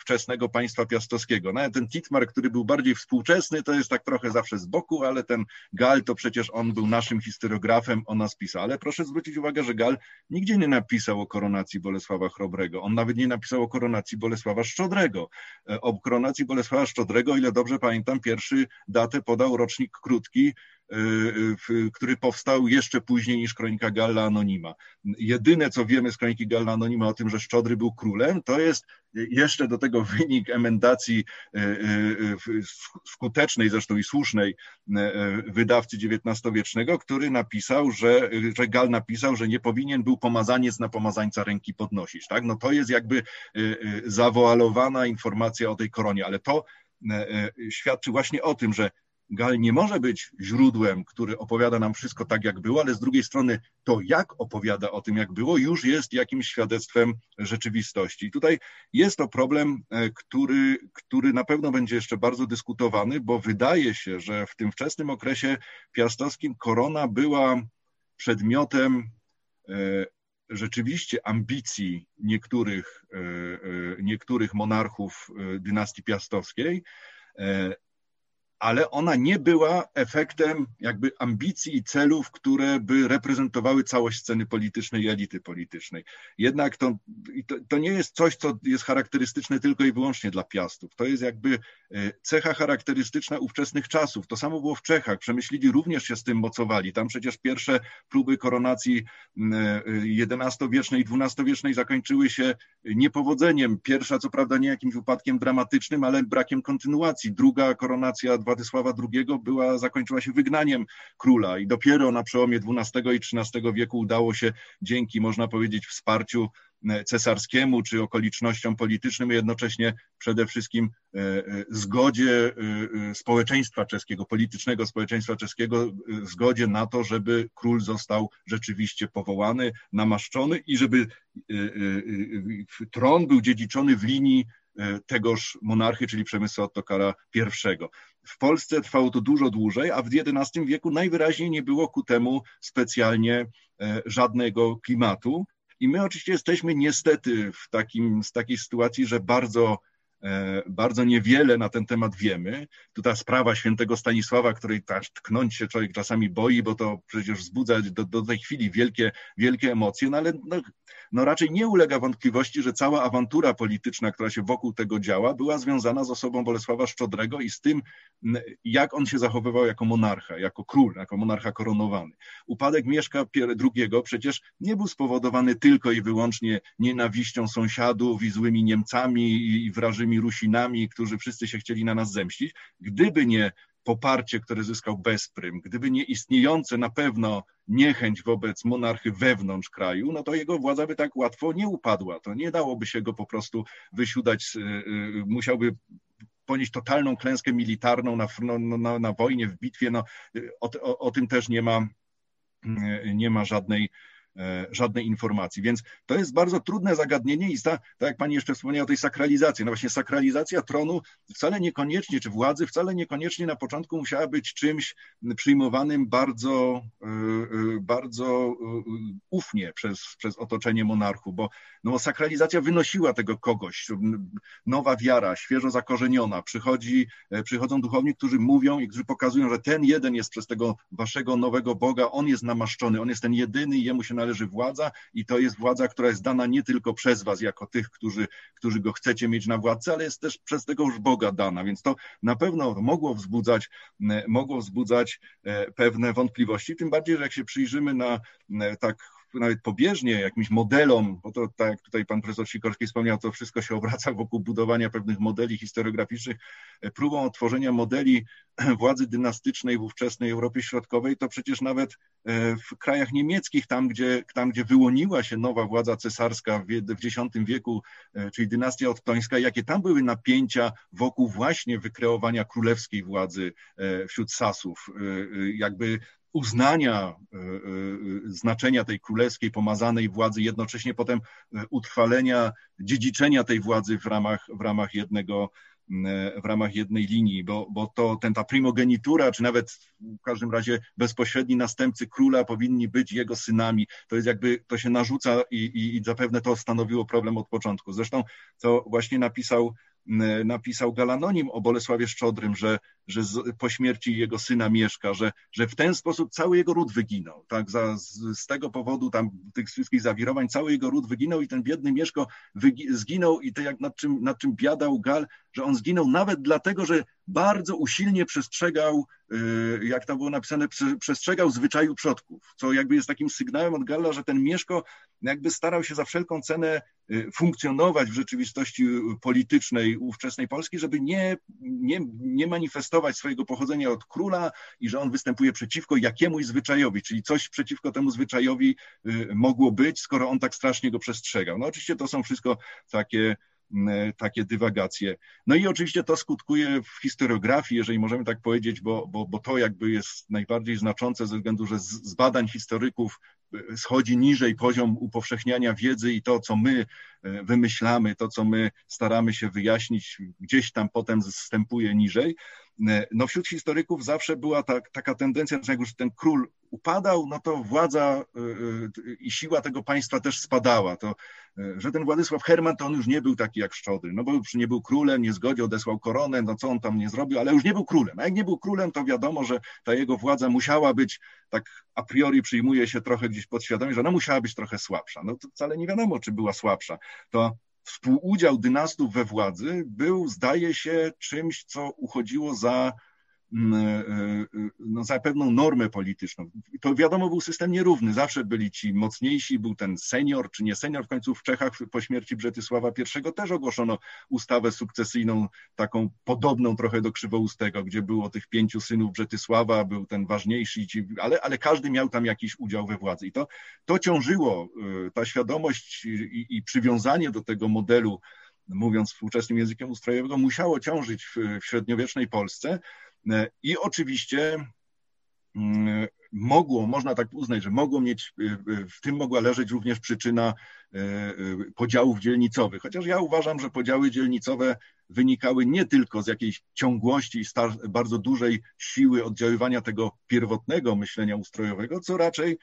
wczesnego państwa piastowskiego. Nawet ten Titmar, który był bardziej współczesny, to jest tak trochę zawsze z boku, ale ten Gal to przecież on był naszym historiografem, on nas pisał. Ale proszę zwrócić uwagę, że Gal nigdzie nie napisał o koronacji Bolesława Chrobrego. On nawet nie napisał o koronacji Bolesława Szczodrego. E, o koronacji Bolesława Szczodrego, ile dobrze pamiętam, pierwszy datę podał rocznik krótki, Y, który powstał jeszcze później niż Kronika Galla Anonima. Jedyne, co wiemy z Kroniki Galla Anonima o tym, że Szczodry był królem, to jest jeszcze do tego wynik emendacji y, y, skutecznej zresztą i słusznej wydawcy XIX-wiecznego, który napisał, że, że Gal napisał, że nie powinien był pomazaniec na pomazańca ręki podnosić. Tak? No to jest jakby zawoalowana informacja o tej koronie, ale to świadczy właśnie o tym, że Gal nie może być źródłem, który opowiada nam wszystko tak, jak było, ale z drugiej strony to, jak opowiada o tym, jak było, już jest jakimś świadectwem rzeczywistości. I tutaj jest to problem, e, który, który na pewno będzie jeszcze bardzo dyskutowany, bo wydaje się, że w tym wczesnym okresie piastowskim korona była przedmiotem e, rzeczywiście ambicji niektórych, e, niektórych monarchów dynastii piastowskiej, ale ona nie była efektem jakby ambicji i celów, które by reprezentowały całość sceny politycznej i elity politycznej. Jednak to, to, to, nie jest coś, co jest charakterystyczne tylko i wyłącznie dla Piastów. To jest jakby e, cecha charakterystyczna ówczesnych czasów. To samo było w Czechach. Przemyślili również się z tym mocowali. Tam przecież pierwsze próby koronacji XI-wiecznej, e, XII-wiecznej zakończyły się niepowodzeniem. Pierwsza, co prawda, nie jakimś upadkiem dramatycznym, ale brakiem kontynuacji. Druga koronacja Władysława II była, zakończyła się wygnaniem króla i dopiero na przełomie XII i XIII wieku udało się dzięki, można powiedzieć, wsparciu e, cesarskiemu czy okolicznościom politycznym, jednocześnie przede wszystkim e, e, zgodzie społeczeństwa czeskiego, politycznego społeczeństwa czeskiego, zgodzie na to, żeby król został rzeczywiście powołany, namaszczony i żeby tron był dziedziczony w linii tegoż monarchy, czyli Przemysła Ottokara I. W Polsce trwało to dużo dłużej, a w XI wieku najwyraźniej nie było ku temu specjalnie e, żadnego klimatu. I my oczywiście jesteśmy niestety w takim, z takiej sytuacji, że bardzo bardzo niewiele na ten temat wiemy. Tu ta sprawa świętego Stanisława, której też tknąć się człowiek czasami boi, bo to przecież wzbudza do, do tej chwili wielkie, wielkie emocje, no ale no, no raczej nie ulega wątpliwości, że cała awantura polityczna, która się wokół tego działa, była związana z osobą Bolesława Szczodrego i z tym, jak on się zachowywał jako monarcha, jako król, jako monarcha koronowany. Upadek Mieszka II przecież nie był spowodowany tylko i wyłącznie nienawiścią sąsiadów i złymi Niemcami i wrażymi Rusinami, którzy wszyscy się chcieli na nas zemścić. Gdyby nie poparcie, które zyskał Bezprym, gdyby nie istniejące na pewno niechęć wobec monarchy wewnątrz kraju, no to jego władza by tak łatwo nie upadła. To nie dałoby się go po prostu wysiudać, y, y, musiałby ponieść totalną klęskę militarną na, no, no, na, na wojnie, w bitwie. No, o, o, o tym też nie ma, nie ma żadnej, żadnej informacji. Więc to jest bardzo trudne zagadnienie i ta, tak jak pani jeszcze wspomniała o tej sakralizacji, no właśnie sakralizacja tronu wcale niekoniecznie, czy władzy wcale niekoniecznie na początku musiała być czymś przyjmowanym bardzo, e, e, bardzo ufnie przez, przez otoczenie monarchu, bo no, sakralizacja wynosiła tego kogoś, nowa wiara, świeżo zakorzeniona, przychodzi, przychodzą duchowni, którzy mówią i którzy pokazują, że ten jeden jest przez tego waszego nowego Boga, on jest namaszczony, on jest ten jedyny i jemu się należy należy władza i to jest władza, która jest dana nie tylko przez was, jako tych, którzy, którzy go chcecie mieć na władcy, ale jest też przez tego już Boga dana, więc to na pewno mogło wzbudzać, mogło wzbudzać e, pewne wątpliwości, tym bardziej, że jak się przyjrzymy na tak nawet pobieżnie jakimś modelom, bo to tak jak tutaj pan profesor Sikorski wspomniał, to wszystko się obraca wokół budowania pewnych modeli historiograficznych, próbą otworzenia modeli władzy dynastycznej w ówczesnej Europie Środkowej, to przecież nawet e, w krajach niemieckich, tam gdzie, tam, gdzie wyłoniła się nowa władza cesarska w X wieku, e, czyli dynastia ottońska, jakie tam były napięcia wokół właśnie wykreowania królewskiej władzy e, wśród Sasów. Jakby uznania e, e, znaczenia tej królewskiej, pomazanej władzy, jednocześnie potem e, utrwalenia, dziedziczenia tej władzy w ramach, w ramach jednego, w ramach jednej linii, bo, bo to ten, ta primogenitura, czy nawet w każdym razie bezpośredni następcy króla powinni być jego synami. To jest jakby, to się narzuca i, i, i zapewne to stanowiło problem od początku. Zresztą to właśnie napisał napisał Galanonim o Bolesławie Szczodrym, że, że po śmierci jego syna Mieszka, że, że w ten sposób cały jego ród wyginął. Tak? Za, z, z, tego powodu tam tych wszystkich zawirowań cały jego ród wyginął i ten biedny Mieszko wygi, zginął i to jak nad czym, nad czym biadał Gal, że on zginął nawet dlatego, że bardzo usilnie przestrzegał, y, jak tam było napisane, przestrzegał zwyczaju przodków, co jakby jest takim sygnałem od Galla, że ten Mieszko jakby starał się za wszelką cenę y, funkcjonować w rzeczywistości politycznej ówczesnej Polski, żeby nie, nie, nie manifestować swojego pochodzenia od króla i że on występuje przeciwko jakiemuś zwyczajowi, czyli coś przeciwko temu zwyczajowi y, mogło być, skoro on tak strasznie go przestrzegał. No oczywiście to są wszystko takie takie dywagacje. No i oczywiście to skutkuje w historiografii, jeżeli możemy tak powiedzieć, bo, bo, bo to jakby jest najbardziej znaczące ze względu, że z, z badań historyków e, schodzi niżej poziom upowszechniania wiedzy i to, co my e, wymyślamy, to, co my staramy się wyjaśnić, gdzieś tam potem zstępuje niżej. E, no wśród historyków zawsze była ta, taka tendencja, że jak już ten król upadał, no to władza y, y, i siła tego państwa też spadała. To, że ten Władysław Herman to on już nie był taki jak Szczodry, no bo już nie był królem, nie zgodził, odesłał koronę, no co on tam nie zrobił, ale już nie był królem. A jak nie był królem, to wiadomo, że ta jego władza musiała być, tak a priori przyjmuje się trochę gdzieś podświadomie, że ona musiała być trochę słabsza. No to wcale nie wiadomo, czy była słabsza. To współudział dynastów we władzy był, zdaje się, czymś, co uchodziło za no, za pewną normę polityczną. To wiadomo, był system nierówny. Zawsze byli ci mocniejsi, był ten senior czy nie senior. W końcu w Czechach po śmierci Brzetysława I też ogłoszono ustawę sukcesyjną, taką podobną trochę do Krzywoustego, gdzie było tych pięciu synów Brzetysława, był ten ważniejszy, ale, ale każdy miał tam jakiś udział we władzy. I to, to ciążyło, e, ta świadomość i, i przywiązanie do tego modelu, mówiąc współczesnym językiem ustrojowego, musiało ciążyć w, w średniowiecznej Polsce. E, I oczywiście mm, mogło, można tak uznać, że mogło mieć, e, e, w tym mogła leżeć również przyczyna podziałów dzielnicowych. Chociaż ja uważam, że podziały dzielnicowe wynikały nie tylko z jakiejś ciągłości i bardzo dużej siły oddziaływania tego pierwotnego myślenia ustrojowego, co raczej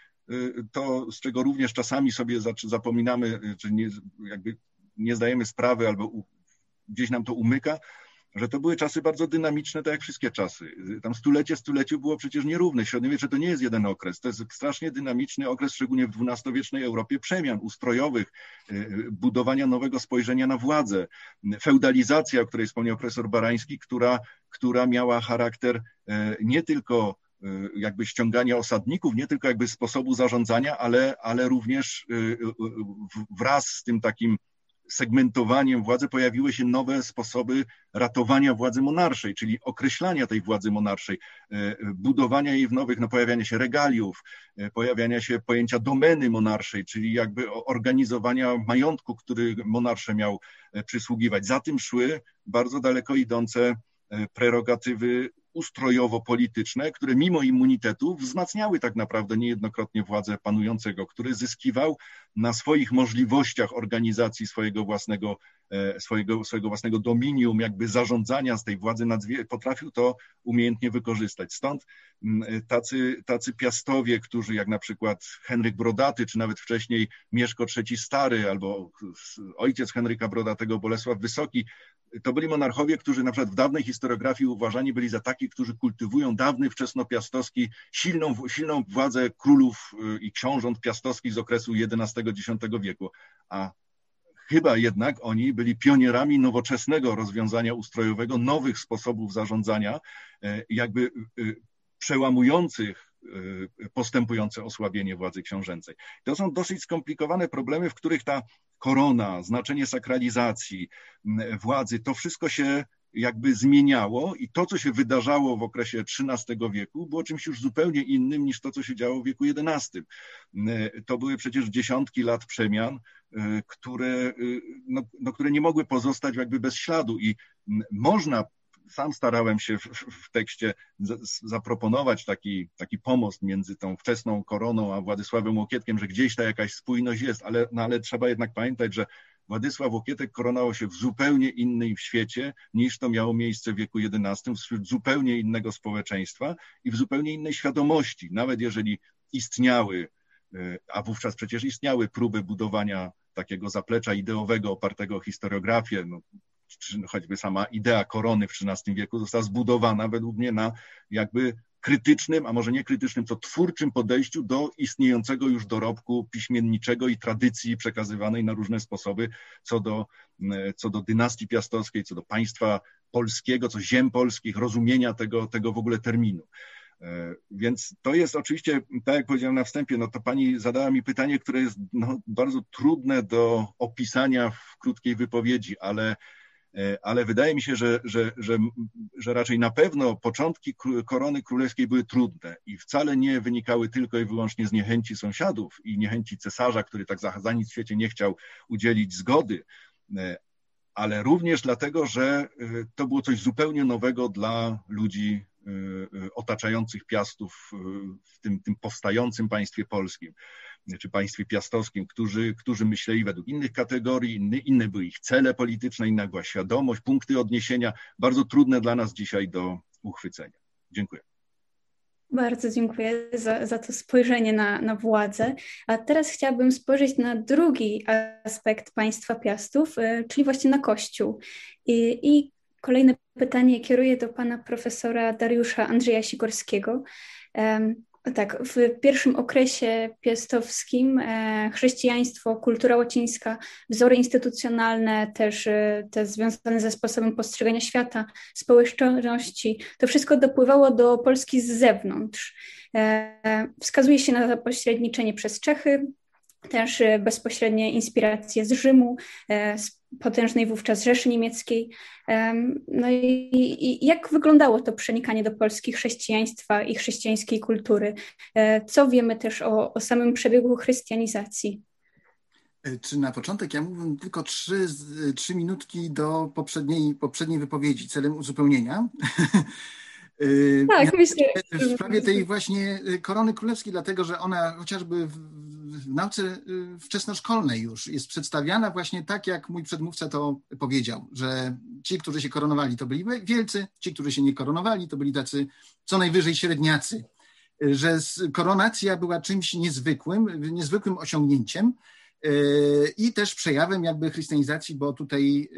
to, z czego również czasami sobie zapominamy, czy nie, jakby nie zdajemy sprawy albo gdzieś nam to umyka, że to były czasy bardzo dynamiczne, tak jak wszystkie czasy. Tam stulecie stuleciu było przecież nierówne. Średniowiecze to nie jest jeden okres, to jest strasznie dynamiczny okres, szczególnie w XII-wiecznej Europie, przemian ustrojowych, y, budowania nowego spojrzenia na władzę, feudalizacja, o której wspomniał profesor Barański, która, która miała charakter y, nie tylko y, jakby ściągania osadników, nie tylko jakby sposobu zarządzania, ale, ale również wraz z tym takim segmentowaniem władzy pojawiły się nowe sposoby ratowania władzy monarszej, czyli określania tej władzy monarszej, e, budowania jej w nowych, no pojawiania się regaliów, e, pojawiania się pojęcia domeny monarszej, czyli jakby organizowania majątku, który monarsze miał e, przysługiwać. Za tym szły bardzo daleko idące prerogatywy ustrojowo-polityczne, które mimo immunitetu wzmacniały tak naprawdę niejednokrotnie władzę panującego, który zyskiwał na swoich możliwościach organizacji swojego własnego, e, swojego, swojego własnego dominium, jakby zarządzania z tej władzy potrafił to umiejętnie wykorzystać. Stąd tacy, tacy piastowie, którzy jak na przykład Henryk Brodaty, czy nawet wcześniej Mieszko III Stary, albo ojciec Henryka Brodatego Bolesław Wysoki, to byli monarchowie, którzy na przykład w dawnej historiografii uważani byli za takich, którzy kultywują dawny wczesnopiastowski, silną, silną władzę królów y, i książąt piastowskich z okresu XI-X wieku. A chyba jednak oni byli pionierami nowoczesnego rozwiązania ustrojowego, nowych sposobów zarządzania, e, jakby y, przełamujących y, postępujące osłabienie władzy książęcej. To są dosyć skomplikowane problemy, w których ta korona, znaczenie sakralizacji władzy, to wszystko się jakby zmieniało i to, co się wydarzało w okresie XIII wieku, było czymś już zupełnie innym niż to, co się działo w wieku XI. To były przecież dziesiątki lat przemian, które, no, no, które nie mogły pozostać jakby bez śladu i można sam starałem się w, w tekście zaproponować taki, taki pomost między tą wczesną koroną a Władysławem Łokietkiem, że gdzieś ta jakaś spójność jest, ale, no ale trzeba jednak pamiętać, że Władysław Łokietek koronował się w zupełnie innym świecie niż to miało miejsce w wieku XI, wśród zupełnie innego społeczeństwa i w zupełnie innej świadomości. Nawet jeżeli istniały, e, a wówczas przecież istniały próby budowania takiego zaplecza ideowego opartego o historiografię, no, choćby sama idea korony w XIII wieku została zbudowana według mnie na jakby krytycznym, a może nie krytycznym, to twórczym podejściu do istniejącego już dorobku piśmienniczego i tradycji przekazywanej na różne sposoby co do, co do dynastii piastowskiej, co do państwa polskiego, co ziem polskich, rozumienia tego, tego w ogóle terminu. E, więc to jest oczywiście, tak jak powiedziałem na wstępie, no to pani zadała mi pytanie, które jest no, bardzo trudne do opisania w krótkiej wypowiedzi, ale E, ale wydaje mi się, że, że, że, że raczej na pewno początki korony królewskiej były trudne i wcale nie wynikały tylko i wyłącznie z niechęci sąsiadów i niechęci cesarza, który tak za, za nic w świecie nie chciał udzielić zgody, e, ale również dlatego, że e, to było coś zupełnie nowego dla ludzi otaczających Piastów w tym, tym powstającym państwie polskim czy państwie piastowskim, którzy, którzy myśleli według innych kategorii, inne, inne były ich cele polityczne, inna była świadomość, punkty odniesienia, bardzo trudne dla nas dzisiaj do uchwycenia. Dziękuję. Bardzo dziękuję za, za to spojrzenie na, na władzę. A teraz chciałabym spojrzeć na drugi aspekt państwa Piastów, e, czyli właśnie na Kościół. I, i kolejne pytanie kieruję do pana profesora Dariusza Andrzeja Sikorskiego. Tak, w pierwszym okresie piastowskim e, chrześcijaństwo, kultura łacińska, wzory instytucjonalne, też e, te związane ze sposobem postrzegania świata, społeczności, to wszystko dopływało do Polski z zewnątrz. E, wskazuje się na zapośredniczenie przez Czechy, też bezpośrednie inspiracje z Rzymu, z potężnej wówczas Rzeszy Niemieckiej. No i, i, jak wyglądało to przenikanie do Polski chrześcijaństwa i chrześcijańskiej kultury? E, co wiemy też o, o samym przebiegu chrystianizacji? E, czy na początek ja mówię tylko trzy, trzy minutki do poprzedniej, poprzedniej wypowiedzi celem uzupełnienia. E, tak, myślę. W sprawie tej właśnie korony królewskiej, dlatego że ona chociażby w, w nauce y, wczesnoszkolnej już jest przedstawiana właśnie tak, jak mój przedmówca to powiedział, że ci, którzy się koronowali, to byli wielcy, ci, którzy się nie koronowali, to byli tacy co najwyżej średniacy, że koronacja była czymś niezwykłym, niezwykłym osiągnięciem i też przejawem jakby chrystianizacji, bo tutaj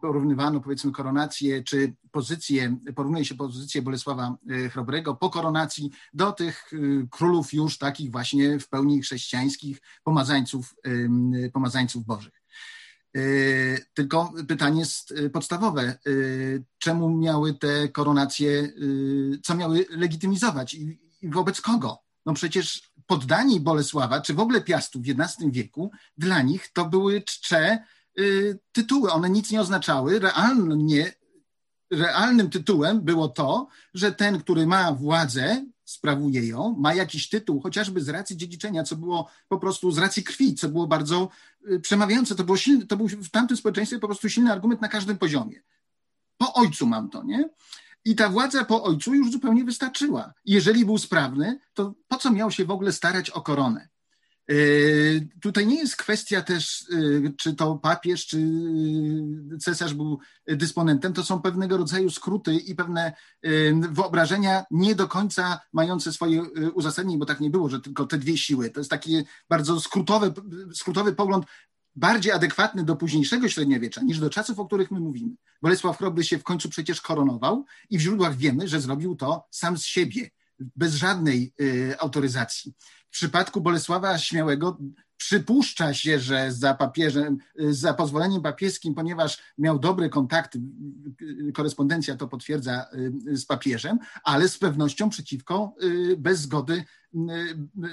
porównywano powiedzmy koronację, czy pozycję, porównuje się pozycję Bolesława Chrobrego po koronacji do tych królów już takich właśnie w pełni chrześcijańskich, pomazańców, pomazańców bożych. Tylko pytanie jest podstawowe. Czemu miały te koronacje, co miały legitymizować i wobec kogo? No przecież poddani Bolesława, czy w ogóle Piastów w XI wieku, dla nich to były czcze y, tytuły. One nic nie oznaczały. Realnie, realnym tytułem było to, że ten, który ma władzę, sprawuje ją, ma jakiś tytuł, chociażby z racji dziedziczenia, co było po prostu z racji krwi, co było bardzo y, przemawiające. To, było to był w tamtym społeczeństwie po prostu silny argument na każdym poziomie. Po ojcu mam to, nie? I ta władza po ojcu już zupełnie wystarczyła. Jeżeli był sprawny, to po co miał się w ogóle starać o koronę? E, tutaj nie jest kwestia też, e, czy to papież, czy cesarz był dysponentem, to są pewnego rodzaju skróty i pewne e, wyobrażenia nie do końca mające swoje uzasadnienie, bo tak nie było, że tylko te dwie siły. To jest taki bardzo skrótowy, skrótowy pogląd bardziej adekwatny do późniejszego średniowiecza niż do czasów, o których my mówimy. Bolesław Chrobry się w końcu przecież koronował i w źródłach wiemy, że zrobił to sam z siebie, bez żadnej y, autoryzacji. W przypadku Bolesława Śmiałego przypuszcza się, że za papieżem, za pozwoleniem papieskim, ponieważ miał dobre kontakty, korespondencja to potwierdza y, z papieżem, ale z pewnością przeciwko, y, bez zgody, y,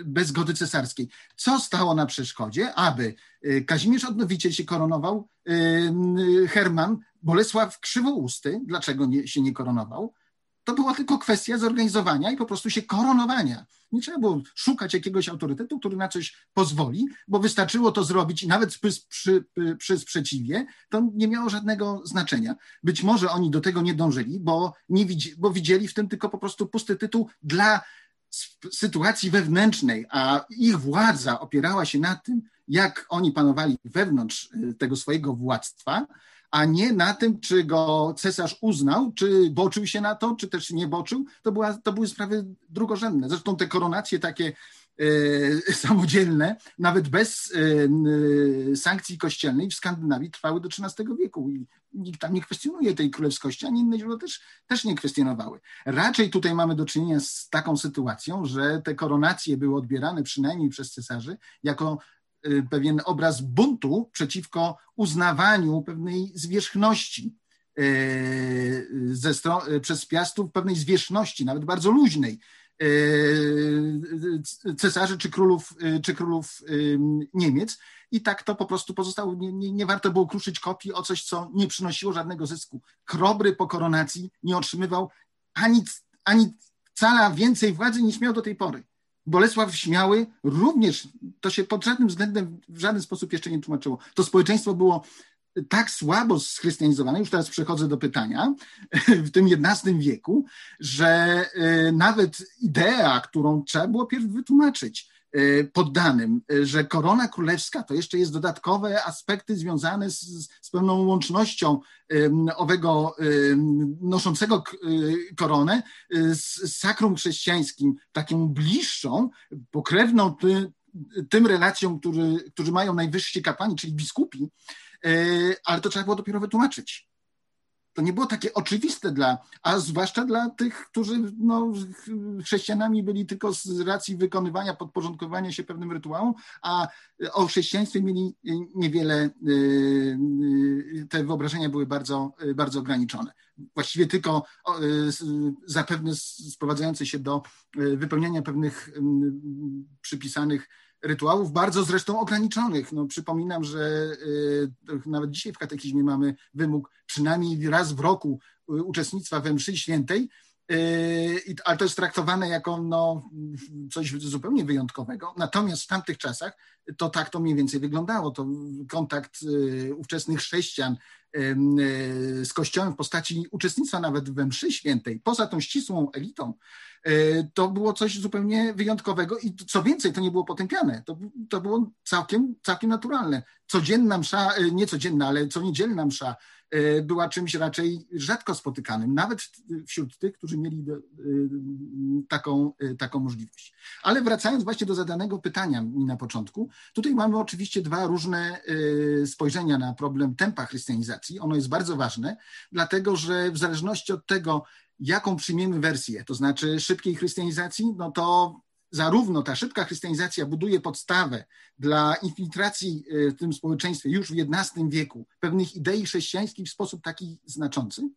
bez zgody cesarskiej. Co stało na przeszkodzie, aby Kazimierz Odnowiciel się koronował, Herman, Bolesław Krzywousty, dlaczego nie, się nie koronował? To była tylko kwestia zorganizowania i po prostu się koronowania. Nie trzeba było szukać jakiegoś autorytetu, który na coś pozwoli, bo wystarczyło to zrobić i nawet przy, przy, przy sprzeciwie to nie miało żadnego znaczenia. Być może oni do tego nie dążyli, bo, nie widzi, bo widzieli w tym tylko po prostu pusty tytuł dla sytuacji wewnętrznej, a ich władza opierała się na tym, jak oni panowali wewnątrz y, tego swojego władztwa, a nie na tym, czy go cesarz uznał, czy boczył się na to, czy też nie boczył. To, była, to były sprawy drugorzędne. Zresztą te koronacje takie e, samodzielne, nawet bez e, sankcji kościelnej w Skandynawii trwały do XIII wieku i nikt tam nie kwestionuje tej królewskości, ani inne źródła też, też nie kwestionowały. Raczej tutaj mamy do czynienia z taką sytuacją, że te koronacje były odbierane przynajmniej przez cesarzy jako Y, pewien obraz buntu przeciwko uznawaniu pewnej zwierzchności y, ze y, przez Piastów, pewnej zwierzchności, nawet bardzo luźnej cesarzy czy królów, czy królów Niemiec. I tak to po prostu pozostało. Nie, nie, nie, warto było kruszyć kopii o coś, co nie przynosiło żadnego zysku. Krobry po koronacji nie otrzymywał ani, ani cala więcej władzy niż miał do tej pory. Bolesław Śmiały również, to się pod żadnym względem w żaden sposób jeszcze nie tłumaczyło. To społeczeństwo było tak słabo schrystianizowane, już teraz przechodzę do pytania, w tym XI wieku, że y, nawet idea, którą trzeba było pierw wytłumaczyć, poddanym, y, że korona królewska to jeszcze jest dodatkowe aspekty związane z, z pewną łącznością owego noszącego y, koronę z sakrum chrześcijańskim, taką bliższą, pokrewną ty, tym relacjom, który, którzy mają najwyżsi kapłani, czyli biskupi, ale to trzeba było dopiero wytłumaczyć to nie było takie oczywiste dla, a zwłaszcza dla tych, którzy no, chrześcijanami byli tylko z racji wykonywania, podporządkowania się pewnym rytuałom, a o chrześcijaństwie mieli niewiele, y, y, te wyobrażenia były bardzo, bardzo ograniczone. Właściwie tylko y, zapewne sprowadzające się do wypełniania pewnych przypisanych rytuałów, bardzo zresztą ograniczonych. No, przypominam, że y, nawet dzisiaj w katechizmie mamy wymóg przynajmniej raz w roku y, uczestnictwa we mszy świętej, ale to jest traktowane jako no, coś zupełnie wyjątkowego. Natomiast w tamtych czasach to tak to mniej więcej wyglądało. To kontakt ówczesnych chrześcijan z Kościołem w postaci uczestnictwa nawet we mszy świętej, poza tą ścisłą elitą, to było coś zupełnie wyjątkowego i co więcej, to nie było potępiane. To, to było całkiem, całkiem naturalne. Codzienna msza, nie codzienna, ale co niedzielna msza była czymś raczej rzadko spotykanym, nawet wśród tych, którzy mieli taką, taką możliwość. Ale wracając właśnie do zadanego pytania mi na początku, tutaj mamy oczywiście dwa różne spojrzenia na problem tempa chrystianizacji. Ono jest bardzo ważne, dlatego że w zależności od tego, jaką przyjmiemy wersję, to znaczy szybkiej chrystianizacji, no to zarówno ta szybka chrystianizacja buduje podstawę dla infiltracji e, w tym społeczeństwie już w XI wieku pewnych idei chrześcijańskich w sposób taki znaczący.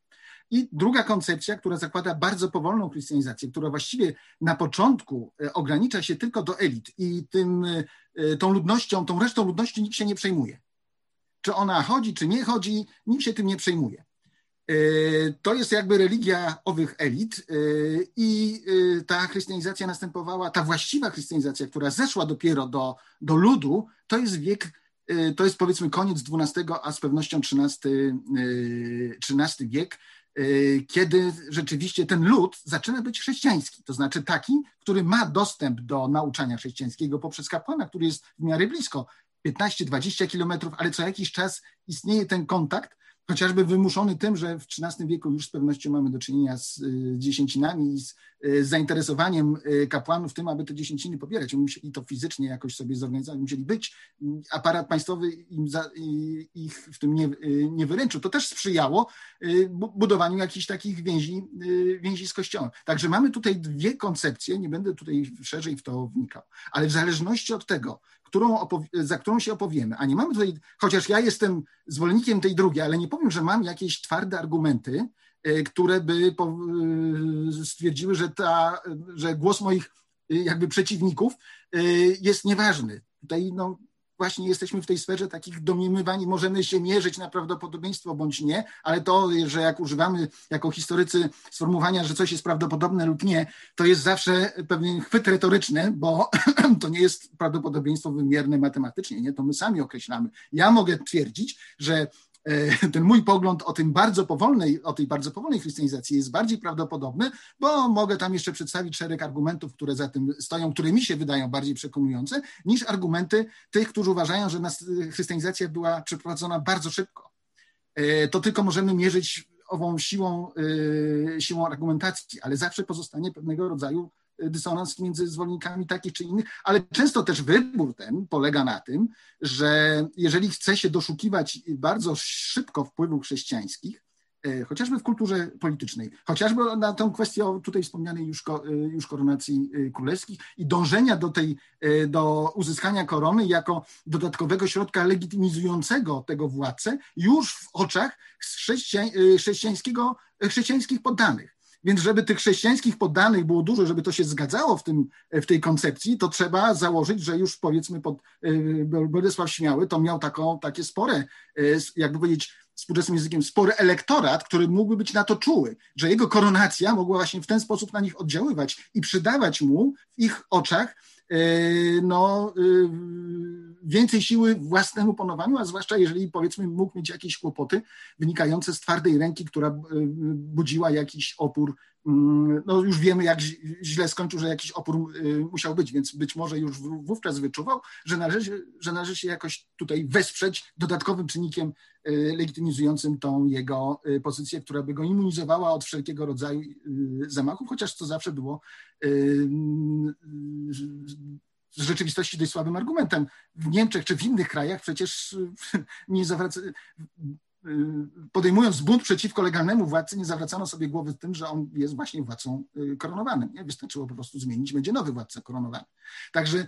I druga koncepcja, która zakłada bardzo powolną chrystianizację, która właściwie na początku e, ogranicza się tylko do elit i tym, e, tą ludnością, tą resztą ludności nikt się nie przejmuje. Czy ona chodzi, czy nie chodzi, nikt się tym nie przejmuje. E, to jest jakby religia owych elit e, i e, ta chrystianizacja następowała, ta właściwa chrystianizacja, która zeszła dopiero do, do ludu, to jest wiek, to jest powiedzmy koniec XII, a z pewnością XIII, XIII wiek, kiedy rzeczywiście ten lud zaczyna być chrześcijański, to znaczy taki, który ma dostęp do nauczania chrześcijańskiego poprzez kapłana, który jest w miarę blisko, 15-20 kilometrów, ale co jakiś czas istnieje ten kontakt, chociażby wymuszony tym, że w XIII wieku już z pewnością mamy do czynienia z y, dziesięcinami i z, y, z zainteresowaniem y, kapłanów tym, aby te dziesięciny pobierać. Oni musieli to fizycznie jakoś sobie zorganizować, musieli być. Aparat państwowy im za, ich w tym nie, nie wyręczył. To też sprzyjało budowaniu jakichś takich więzi, więzi z Kościołem. Także mamy tutaj dwie koncepcje, nie będę tutaj szerzej w to wnikał, ale w zależności od tego, którą za którą się opowiemy. A nie mamy tutaj, chociaż ja jestem zwolennikiem tej drugiej, ale nie powiem, że mam jakieś twarde argumenty, e, które by e, stwierdziły, że, ta, że głos moich e, jakby przeciwników jest nieważny. Tutaj no, właśnie jesteśmy w tej sferze takich domniemywań i możemy się mierzyć na prawdopodobieństwo bądź nie, ale to, że jak używamy jako historycy sformułowania, że coś jest prawdopodobne lub nie, to jest zawsze pewien chwyt retoryczny, bo to nie jest prawdopodobieństwo wymierne matematycznie, nie? to my sami określamy. Ja mogę twierdzić, że ten mój pogląd o tym bardzo powolnej, o tej bardzo powolnej chrystianizacji jest bardziej prawdopodobny, bo mogę tam jeszcze przedstawić szereg argumentów, które za tym stoją, które mi się wydają bardziej przekonujące, niż argumenty tych, którzy uważają, że chrystianizacja była przeprowadzona bardzo szybko. E, to tylko możemy mierzyć ową siłą, e, siłą argumentacji, ale zawsze pozostanie pewnego rodzaju dysonans między zwolennikami takich czy innych, ale często też wybór ten polega na tym, że jeżeli chce się doszukiwać bardzo szybko wpływów chrześcijańskich, e, chociażby w kulturze politycznej, chociażby na tę kwestię tutaj wspomnianej już, e, już koronacji e, królewskich i dążenia do tej, do uzyskania korony jako dodatkowego środka legitymizującego tego władcę już w oczach chrześcijańskiego, chrześcijańskich poddanych. Więc żeby tych chrześcijańskich poddanych było dużo, żeby to się zgadzało w, tym, w tej koncepcji, to trzeba założyć, że już powiedzmy pod e, Bolesław Śmiały to miał taką, takie spore, e, jakby powiedzieć współczesnym językiem, spory elektorat, który mógłby być na to czuły, że jego koronacja mogła właśnie w ten sposób na nich oddziaływać i przydawać mu w ich oczach no, więcej siły własnemu panowaniu, a zwłaszcza jeżeli powiedzmy mógł mieć jakieś kłopoty wynikające z twardej ręki, która e, budziła jakiś opór. Mm, no już wiemy, jak źle skończył, że jakiś opór e, musiał być, więc być może już wówczas wyczuwał, że należy, że należy się jakoś tutaj wesprzeć dodatkowym czynnikiem e, legitymizującym tą jego pozycję, która by go immunizowała od wszelkiego rodzaju zamachów, chociaż to zawsze było w rzeczywistości dość słabym argumentem. W Niemczech czy w innych krajach przecież nie zawraca, podejmując bunt przeciwko legalnemu władcy, nie zawracano sobie głowy tym, że on jest właśnie władcą y, koronowanym. Nie? Wystarczyło po prostu zmienić, będzie nowy władca koronowany. Także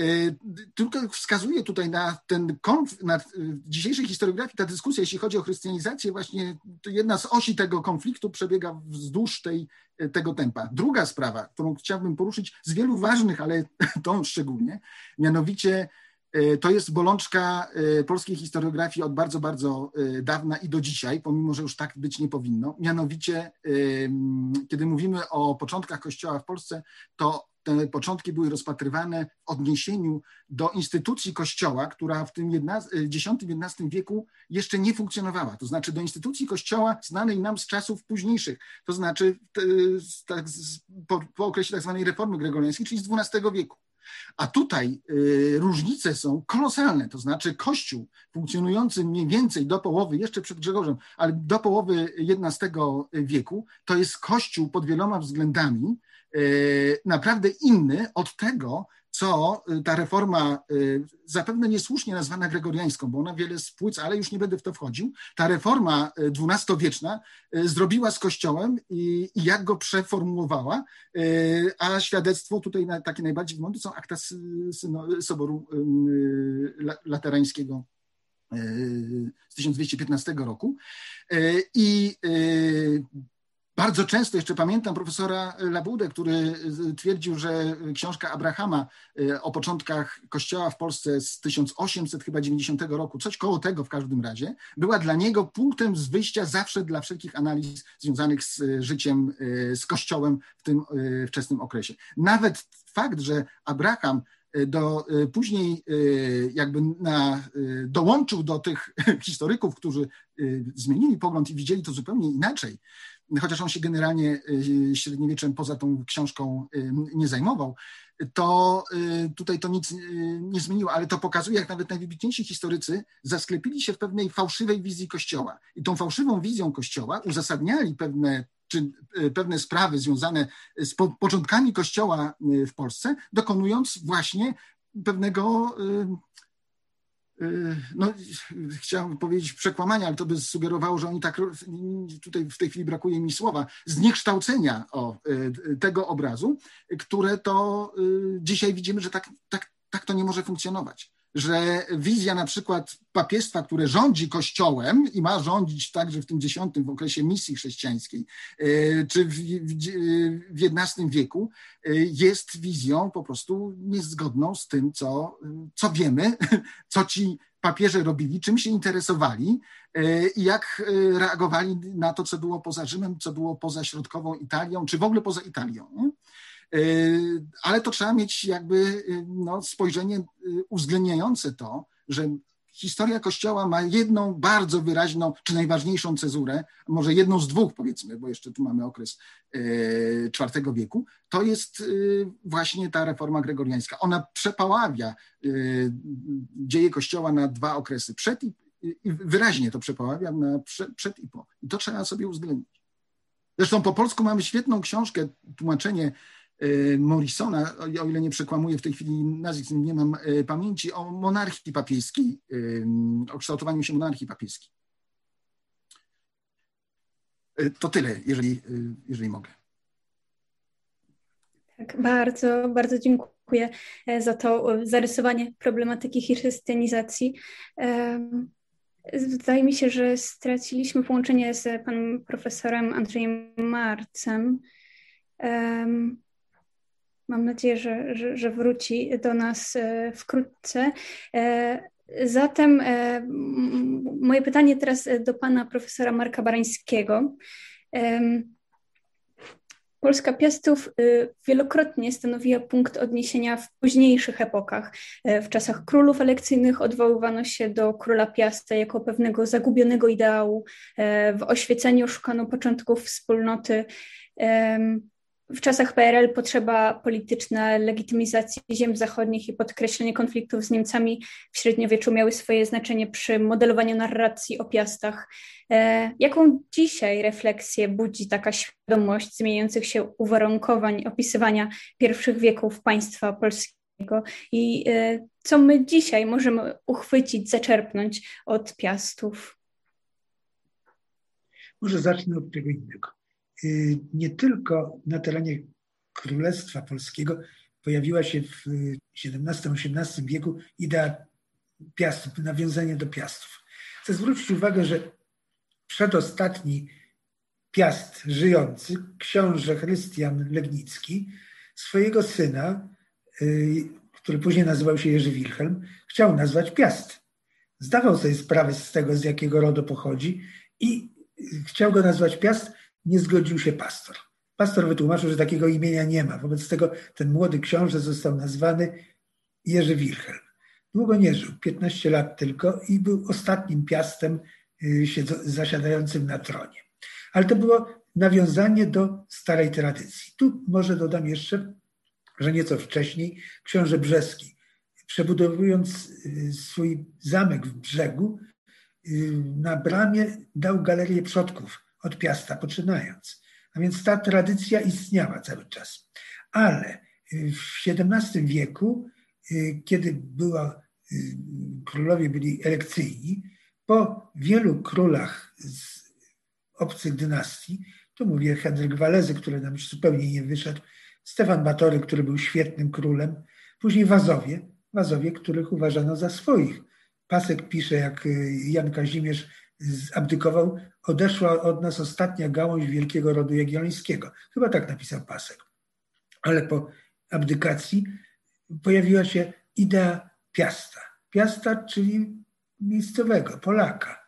y, tylko wskazuje tutaj na ten konflikt, na dzisiejszej historiografii ta dyskusja, jeśli chodzi o chrystianizację, właśnie jedna z osi tego konfliktu przebiega wzdłuż tej tego tempa. Druga sprawa, którą chciałbym poruszyć z wielu ważnych, ale tą szczególnie, mianowicie to jest bolączka e, polskiej historiografii od bardzo, bardzo e, dawna i do dzisiaj, pomimo że już tak być nie powinno. Mianowicie, kiedy mówimy o początkach Kościoła w Polsce, to te początki były rozpatrywane w odniesieniu do instytucji Kościoła, która w tym X-XI wieku jeszcze nie funkcjonowała. To znaczy do instytucji Kościoła znanej nam z czasów późniejszych, to znaczy tak, po, po okresie tak zwanej reformy gregoriańskiej, czyli z XII wieku. A tutaj różnice są kolosalne, to znaczy Kościół funkcjonujący mniej więcej do połowy, jeszcze przed Grzegorzem, ale do połowy XI wieku, to jest Kościół pod wieloma względami naprawdę inny od tego, co y, ta reforma, y, zapewne niesłusznie nazwana gregoriańską, bo ona wiele spłyc, ale już nie będę w to wchodził, ta reforma dwunastowieczna y, zrobiła z Kościołem i, i jak go przeformułowała, a świadectwo tutaj takie najbardziej wygląda są akta Soboru Laterańskiego z 1215 roku. I bardzo często, jeszcze pamiętam profesora Labudę, który twierdził, że książka Abrahama e, o początkach Kościoła w Polsce z 1890 roku, coś koło tego w każdym razie, była dla niego punktem z wyjścia zawsze dla wszelkich analiz związanych z życiem, e, z Kościołem w tym wczesnym okresie. Nawet fakt, że Abraham do, później jakby na, dołączył do tych historyków, którzy zmienili pogląd i widzieli to zupełnie inaczej, chociaż on się generalnie y, średniowieczem poza tą książką y, nie zajmował, to y, tutaj to nic nie zmieniło, ale to pokazuje, jak nawet najwybitniejsi historycy zasklepili się w pewnej fałszywej wizji Kościoła. I tą fałszywą wizją Kościoła uzasadniali pewne czy pewne sprawy związane z początkami Kościoła w Polsce, dokonując właśnie pewnego no, chciałem powiedzieć przekłamania, ale to by sugerowało, że oni tak, tutaj w tej chwili brakuje mi słowa, zniekształcenia o, y, tego obrazu, które to y, dzisiaj widzimy, że tak, tak, tak to nie może funkcjonować że wizja na przykład papiestwa, które rządzi Kościołem i ma rządzić także w tym dziesiątym, w okresie misji chrześcijańskiej, e, czy w, w XI wieku, e, jest wizją po prostu niezgodną z tym, co, co wiemy, co ci papieże robili, czym się interesowali e, i jak reagowali na to, co było poza Rzymem, co było poza środkową Italią, czy w ogóle poza Italią. Y, ale to trzeba mieć jakby y, no, spojrzenie y, uwzględniające to, że historia Kościoła ma jedną bardzo wyraźną, czy najważniejszą cezurę, może jedną z dwóch powiedzmy, bo jeszcze tu mamy okres IV wieku, to jest właśnie ta reforma gregoriańska. Ona przepaławia dzieje Kościoła na dwa okresy, przed i, i wyraźnie to przepaławia na przed, przed i po. I to trzeba sobie uwzględnić. Zresztą po polsku mamy świetną książkę, tłumaczenie Morrisona, o ile nie przekłamuję w tej chwili nazwisk, nie mam y, pamięci, o monarchii papieskiej, y, o kształtowaniu się monarchii papieskiej. To tyle, jeżeli, jeżeli mogę. Tak, bardzo, bardzo dziękuję e, za to zarysowanie problematyki chrystianizacji. Wydaje mi się, że straciliśmy połączenie z panem profesorem Andrzejem Marcem. Mam nadzieję, że, że, że wróci do nas e, wkrótce. E, zatem e, moje pytanie teraz do pana profesora Marka Barańskiego. Polska Piastów wielokrotnie stanowiła punkt odniesienia w późniejszych epokach. W czasach królów elekcyjnych odwoływano się do króla Piasta jako pewnego zagubionego ideału. W oświeceniu szukano początków wspólnoty. W czasach PRL potrzeba polityczna legitymizacji ziem zachodnich i podkreślenie konfliktów z Niemcami w średniowieczu miały swoje znaczenie przy modelowaniu narracji o piastach. E, jaką dzisiaj refleksję budzi taka świadomość zmieniających się uwarunkowań opisywania pierwszych wieków państwa polskiego i e, co my dzisiaj możemy uchwycić, zaczerpnąć od piastów? Może zacznę od tego innego. Y, nie tylko na terenie Królestwa Polskiego pojawiła się w XVII-XVIII wieku idea piastów, nawiązanie do piastów. Chcę zwrócić uwagę, że przedostatni piast żyjący, książę Chrystian Legnicki, swojego syna, y, który później nazywał się Jerzy Wilhelm, chciał nazwać Piast. Zdawał sobie sprawę z tego, z jakiego rodu pochodzi i chciał go nazwać Piast, nie zgodził się pastor. Pastor wytłumaczył, że takiego imienia nie ma. Wobec tego ten młody książę został nazwany Jerzy Wilhelm. Długo nie żył, 15 lat tylko i był ostatnim piastem y, zasiadającym na tronie. Ale to było nawiązanie do starej tradycji. Tu może dodam jeszcze, że nieco wcześniej książę Brzeski, przebudowując y, swój zamek w brzegu, y, na bramie dał galerię przodków od Piasta poczynając. A więc ta tradycja istniała cały czas. Ale w XVII wieku, kiedy była, królowie byli elekcyjni, po wielu królach z obcych dynastii, tu mówię Henryk Walezy, który nam zupełnie nie wyszedł, Stefan Batory, który był świetnym królem, później Wazowie, Wazowie, których uważano za swoich. Pasek pisze, jak y, Jan Kazimierz abdykował, odeszła od nas ostatnia gałąź wielkiego rodu jagiellońskiego. Chyba tak napisał Pasek. Ale po abdykacji pojawiła się idea Piasta. Piasta, czyli miejscowego, Polaka.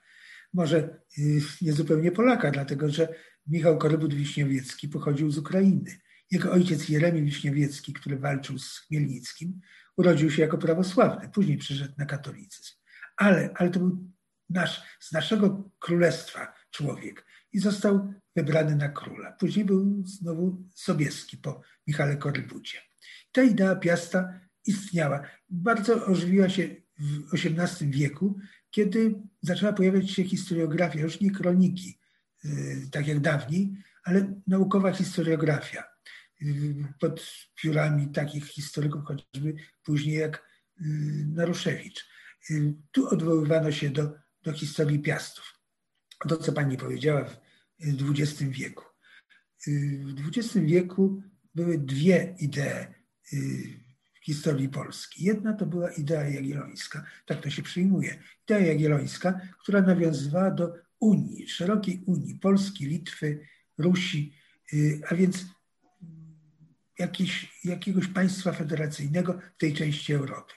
Może y, nie zupełnie Polaka, dlatego że Michał Korybut-Wiśniowiecki pochodził z Ukrainy. Jego ojciec Jeremi Wiśniowiecki, który walczył z Chmielnickim, urodził się jako prawosławny, później przeszedł na katolicyzm. Ale, ale to był nasz, z naszego królestwa człowiek i został wybrany na króla. Później był znowu Sobieski po Michale Korybucie. Ta idea Piasta istniała. Bardzo ożywiła się w XVIII wieku, kiedy zaczęła pojawiać się historiografia, już nie kroniki, y, tak jak dawniej, ale naukowa historiografia y, pod piórami takich historyków, chociażby później jak y, Naruszewicz. Tu odwoływano się do, do historii Piastów. To, co pani powiedziała w XX wieku. W XX wieku były dwie idee historii Polski. Jedna to była idea jagiellońska, tak to się przyjmuje. Idea jagiellońska, która nawiązywała do Unii, szerokiej Unii Polski, Litwy, Rusi, y, a więc jakiegoś państwa federacyjnego w tej części Europy.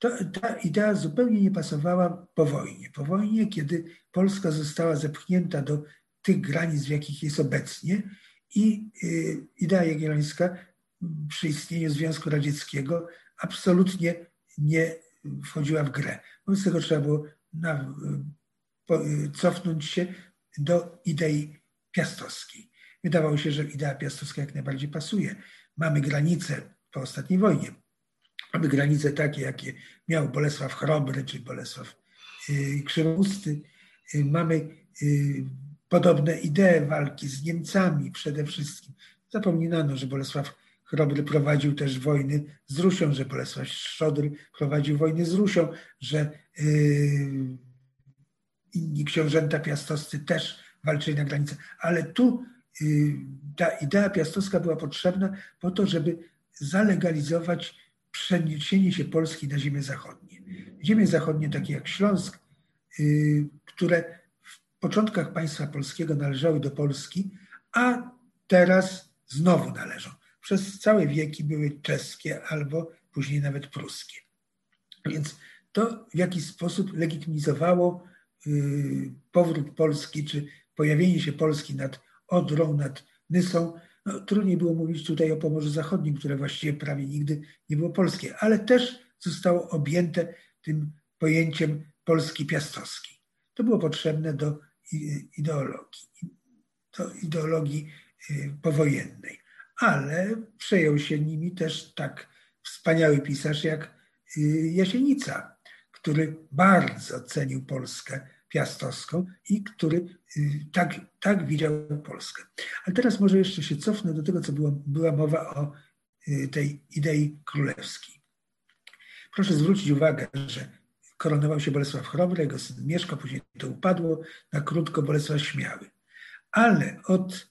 To, ta idea zupełnie nie pasowała po wojnie. Po wojnie, kiedy Polska została zepchnięta do tych granic, w jakich jest obecnie, i y, idea jagiellońska przy istnieniu Związku Radzieckiego absolutnie nie wchodziła w grę. Wobec tego trzeba było na, po, cofnąć się do idei piastowskiej. Wydawało się, że idea piastowska jak najbardziej pasuje. Mamy granice po ostatniej wojnie. Mamy granice takie, jakie miał Bolesław Chrobry czy Bolesław y, Krzywousty. Y, mamy y, podobne idee walki z Niemcami przede wszystkim. Zapominano, że Bolesław Chrobry prowadził też wojny z Rusią, że Bolesław Szczodry prowadził wojny z Rusią, że inni książęta piastowscy też walczyli na granicy. Ale tu ta idea piastowska była potrzebna po to, żeby zalegalizować przeniesienie się Polski na ziemię zachodnie. Ziemie zachodnie, takie jak Śląsk, yy, które w początkach państwa polskiego należały do Polski, a teraz znowu należą przez całe wieki były czeskie albo później nawet pruskie. Więc to w jakiś sposób legitymizowało y, powrót Polski, czy pojawienie się Polski nad Odrą, nad Nysą. No, trudniej było mówić tutaj o Pomorzu Zachodnim, które właściwie prawie nigdy nie było polskie, ale też zostało objęte tym pojęciem Polski piastowskiej. To było potrzebne do ideologii, do ideologii y, powojennej ale przejął się nimi też tak wspaniały pisarz jak y, Jasienica, który bardzo cenił Polskę piastowską i który y, tak, tak widział Polskę. Ale teraz może jeszcze się cofnę do tego, co było, była mowa o y, tej idei królewskiej. Proszę zwrócić uwagę, że koronował się Bolesław Chrobry, jego syn Mieszko, później to upadło, na krótko Bolesław Śmiały. Ale od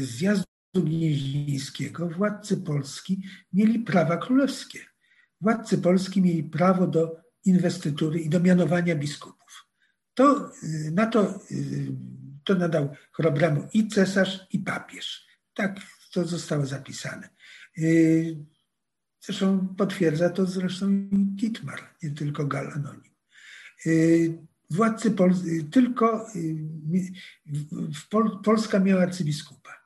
zjazdu Gnieźnieńskiego władcy Polski mieli prawa królewskie. Władcy Polski mieli prawo do inwestytury i do mianowania biskupów. To, y, na to, y, to nadał chorobremu i cesarz, i papież. Tak to zostało zapisane. Y, zresztą potwierdza to zresztą i Dietmar, nie tylko Gal Anonim. Władcy Pol tylko Pol Polska miała arcybiskupa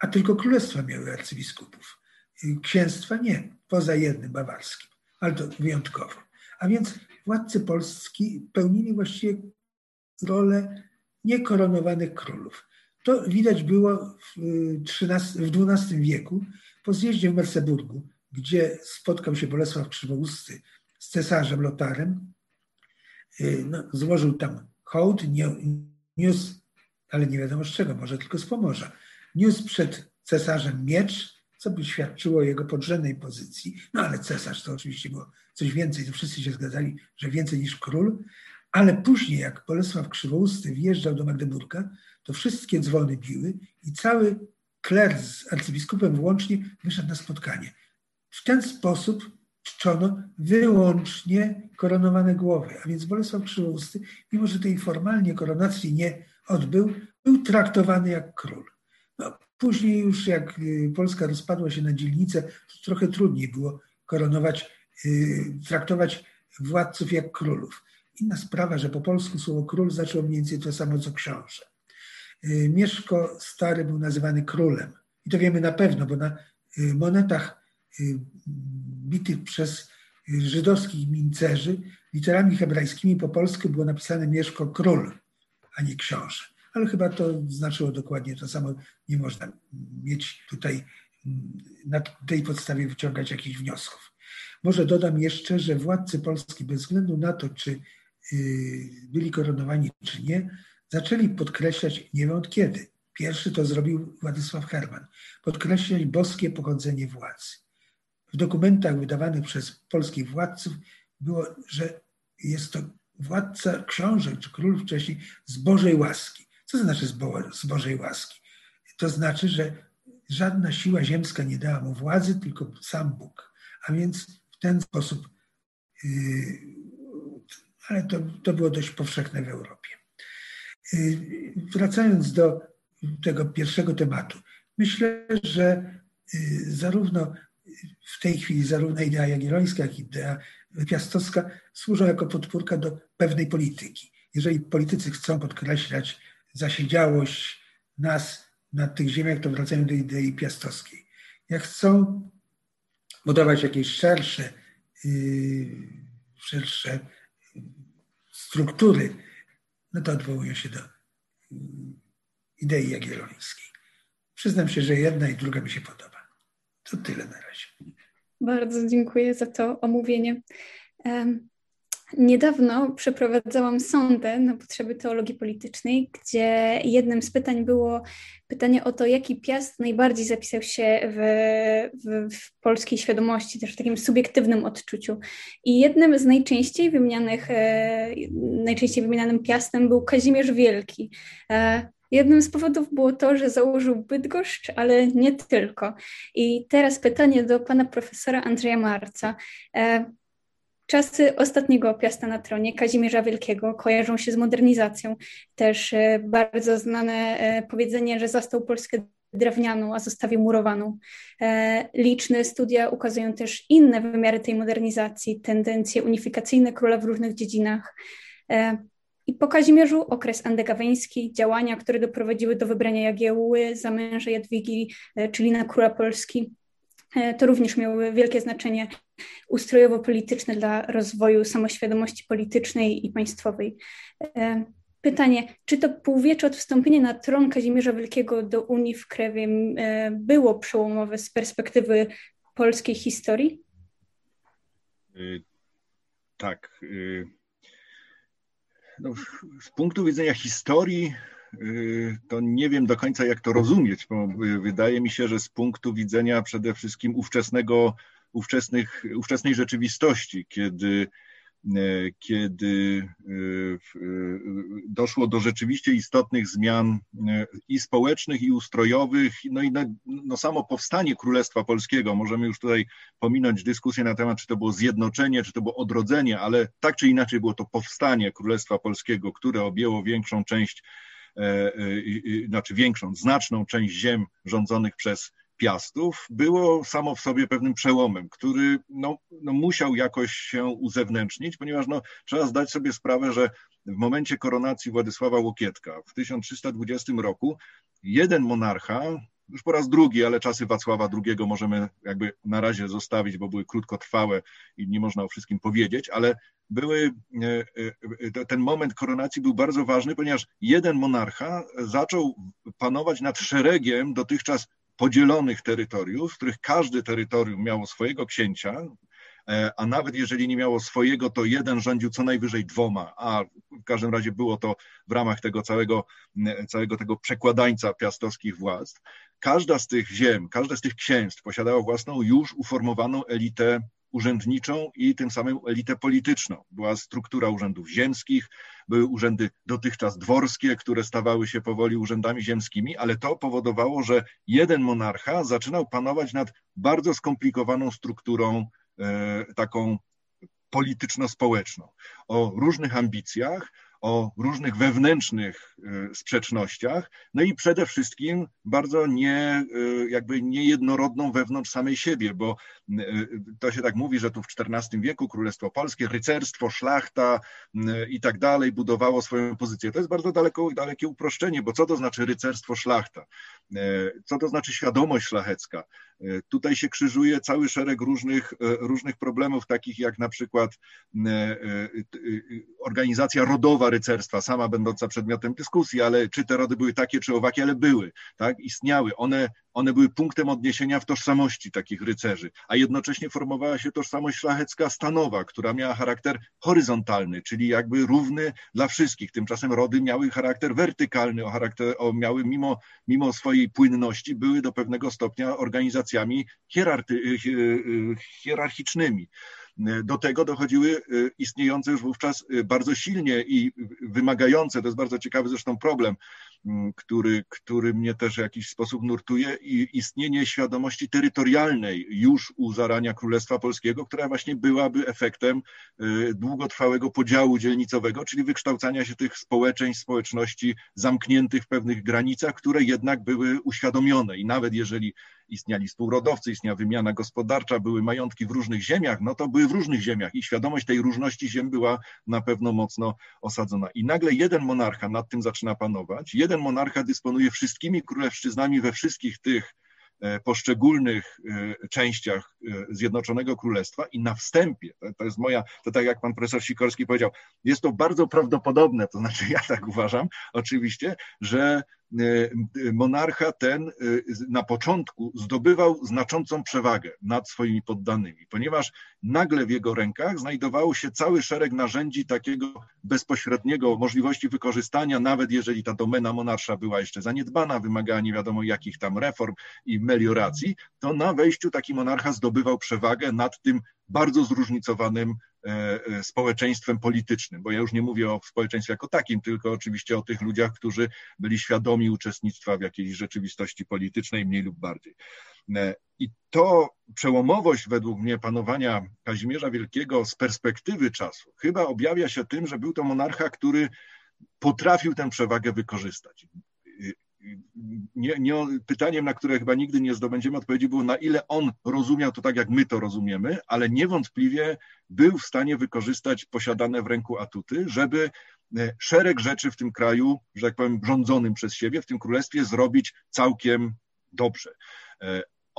a tylko królestwa miały arcybiskupów. Księstwa nie, poza jednym bawarskim, ale to wyjątkowo. A więc władcy polski pełnili właściwie rolę niekoronowanych królów. To widać było w, XII, w XII wieku, Po zjeździe w Merseburgu, gdzie spotkał się Bolesław Krzywousty z cesarzem Lotarem, y, no, złożył tam hołd, niósł, ale nie wiadomo z czego, może tylko z Pomorza, niósł przed cesarzem miecz, co by świadczyło o jego podrzędnej pozycji. No ale cesarz to oczywiście było coś więcej, to wszyscy się zgadzali, że więcej niż król, ale później, jak Bolesław Krzywousty wjeżdżał do Magdeburga, to wszystkie dzwony biły i cały kler z arcybiskupem włącznie wyszedł na spotkanie. W ten sposób czczono wyłącznie koronowane głowy, a więc Bolesław Krzywousty, mimo że tej formalnie koronacji nie odbył, był traktowany jak król. Później już jak y, Polska rozpadła się na dzielnice, trochę trudniej było koronować, y, traktować władców jak królów. Inna sprawa, że po polsku słowo król zaczął mniej więcej to samo co książę. Y, Mieszko Stary był nazywany królem. I to wiemy na pewno, bo na monetach bitych przez żydowskich mincerzy literami hebrajskimi po polsku było napisane Mieszko Król, a nie książę ale chyba to znaczyło dokładnie to samo. Nie można mieć tutaj na tej podstawie wyciągać jakichś wniosków. Może dodam jeszcze, że władcy Polski, bez względu na to, czy y, byli koronowani, czy nie, zaczęli podkreślać, nie wiem od kiedy, pierwszy to zrobił Władysław Herman, podkreślać boskie pochodzenie władzy. W dokumentach wydawanych przez polskich władców było, że jest to władca książę czy król wcześniej z Bożej łaski. Co to znaczy z, Bo z Bożej łaski? To znaczy, że żadna siła ziemska nie dała mu władzy, tylko sam Bóg. A więc w ten sposób, yy, ale to, to było dość powszechne w Europie. Yy, wracając do tego pierwszego tematu, myślę, że yy, zarówno w tej chwili zarówno idea jagiellońska, jak i idea piastowska służą jako podpórka do pewnej polityki. Jeżeli politycy chcą podkreślać zasiedziałość nas na tych ziemiach, to wracają do idei piastowskiej. Jak chcą budować jakieś szersze, yy, szersze struktury, no to odwołują się do yy, idei jagiellońskiej. Przyznam się, że jedna i druga mi się podoba. To tyle na razie. Bardzo dziękuję za to omówienie. Niedawno przeprowadzałam sondę na potrzeby teologii politycznej, gdzie jednym z pytań było pytanie o to, jaki piast najbardziej zapisał się w, w, w, polskiej świadomości, też w takim subiektywnym odczuciu. I jednym z najczęściej wymienianych, e, najczęściej wymienianym piastem był Kazimierz Wielki. E, jednym z powodów było to, że założył Bydgoszcz, ale nie tylko. I teraz pytanie do pana profesora Andrzeja Marca. E, Czasy ostatniego piasta na tronie, Kazimierza Wielkiego, kojarzą się z modernizacją. Też e, bardzo znane e, powiedzenie, że zastał Polskę drewnianą, a zostawił murowaną. E, liczne studia ukazują też inne wymiary tej modernizacji, tendencje unifikacyjne króla w różnych dziedzinach. I po Kazimierzu okres andegaweński, działania, które doprowadziły do wybrania Jagiełły za męża Jadwigi, czyli na króla Polski. To również miały wielkie znaczenie ustrojowo-polityczne dla rozwoju samoświadomości politycznej i państwowej. E, pytanie, czy to półwiecze od wstąpienia na tron Kazimierza Wielkiego do Unii w Krewie e, było przełomowe z perspektywy polskiej historii? Tak. No, z punktu widzenia historii to nie wiem do końca, jak to rozumieć, bo wydaje mi się, że z punktu widzenia przede wszystkim ówczesnego ówczesnych, ówczesnej rzeczywistości, kiedy, e, kiedy doszło do rzeczywiście istotnych zmian i społecznych, i ustrojowych, no i no samo powstanie Królestwa Polskiego. Możemy już tutaj pominąć dyskusję na temat, czy to było zjednoczenie, czy to było odrodzenie, ale tak czy inaczej było to powstanie Królestwa Polskiego, które objęło większą część, znaczy większą, znaczną część ziem rządzonych przez Piastów było samo w sobie pewnym przełomem, który no, no musiał jakoś się uzewnętrznić, ponieważ no, trzeba zdać sobie sprawę, że w momencie koronacji Władysława Łokietka w 1320 roku jeden monarcha, już po raz drugi, ale czasy Wacława II możemy jakby na razie zostawić, bo były krótkotrwałe i nie można o wszystkim powiedzieć, ale były, e, e, ten moment koronacji był bardzo ważny, ponieważ jeden monarcha zaczął panować nad szeregiem dotychczas podzielonych terytoriów, w których każde terytorium miało swojego księcia, e, a nawet jeżeli nie miało swojego, to jeden rządził co najwyżej dwoma, a w każdym razie było to w ramach tego całego, całego tego przekładańca piastowskich władz. Każda z tych ziem, każde z tych księstw posiadała własną już uformowaną elitę urzędniczą i tym samym elitę polityczną. Była struktura urzędów ziemskich, były urzędy dotychczas dworskie, które stawały się powoli urzędami ziemskimi, ale to powodowało, że jeden monarcha zaczynał panować nad bardzo skomplikowaną strukturą e, taką polityczno-społeczną, o różnych ambicjach, o różnych wewnętrznych y, sprzecznościach, no i przede wszystkim bardzo nie, y, jakby niejednorodną wewnątrz samej siebie, bo y, to się tak mówi, że tu w XIV wieku Królestwo Polskie, rycerstwo, szlachta i tak dalej budowało swoją pozycję. To jest bardzo daleko, dalekie uproszczenie, bo co to znaczy rycerstwo, szlachta? Co to znaczy świadomość szlachecka? Tutaj się krzyżuje cały szereg różnych, różnych problemów, takich jak na przykład organizacja rodowa rycerstwa, sama będąca przedmiotem dyskusji, ale czy te rody były takie, czy owakie, ale były, tak, istniały. One, one były punktem odniesienia w tożsamości takich rycerzy, a jednocześnie formowała się tożsamość szlachecka stanowa, która miała charakter horyzontalny, czyli jakby równy dla wszystkich. Tymczasem rody miały charakter wertykalny, o charakter, o, miały mimo, mimo swojej płynności, były do pewnego stopnia organizacjami hierarchicznymi. Do tego dochodziły y, istniejące już wówczas y, bardzo silnie i wymagające, to jest bardzo ciekawy zresztą problem, mm, który, który mnie też w jakiś sposób nurtuje, i istnienie świadomości terytorialnej już u zarania Królestwa Polskiego, która właśnie byłaby efektem y, długotrwałego podziału dzielnicowego, czyli wykształcania się tych społeczeństw, społeczności zamkniętych w pewnych granicach, które jednak były uświadomione. I nawet jeżeli istniali współrodowcy, istniała wymiana gospodarcza, były majątki w różnych ziemiach, no to były w różnych ziemiach i świadomość tej różności ziem była na pewno mocno osadzona. I nagle jeden monarcha nad tym zaczyna panować, jeden monarcha dysponuje wszystkimi królewszczyznami we wszystkich tych e, poszczególnych e, częściach e, Zjednoczonego Królestwa i na wstępie, to jest moja, to tak jak pan profesor Sikorski powiedział, jest to bardzo prawdopodobne, to znaczy ja tak uważam oczywiście, że monarcha ten e, na początku zdobywał znaczącą przewagę nad swoimi poddanymi, ponieważ nagle w jego rękach znajdowało się cały szereg narzędzi takiego bezpośredniego możliwości wykorzystania, nawet jeżeli ta domena monarcha była jeszcze zaniedbana, wymagała nie wiadomo jakich tam reform i melioracji, to na wejściu taki monarcha zdobywał przewagę nad tym bardzo zróżnicowanym społeczeństwem politycznym, bo ja już nie mówię o społeczeństwie jako takim, tylko oczywiście o tych ludziach, którzy byli świadomi uczestnictwa w jakiejś rzeczywistości politycznej, mniej lub bardziej. E, I to przełomowość według mnie panowania Kazimierza Wielkiego z perspektywy czasu chyba objawia się tym, że był to monarcha, który potrafił tę przewagę wykorzystać nie, nie, pytaniem, na które chyba nigdy nie zdobędziemy odpowiedzi, było na ile on rozumiał to tak, jak my to rozumiemy, ale niewątpliwie był w stanie wykorzystać posiadane w ręku atuty, żeby e, szereg rzeczy w tym kraju, że tak powiem, rządzonym przez siebie, w tym królestwie zrobić całkiem dobrze.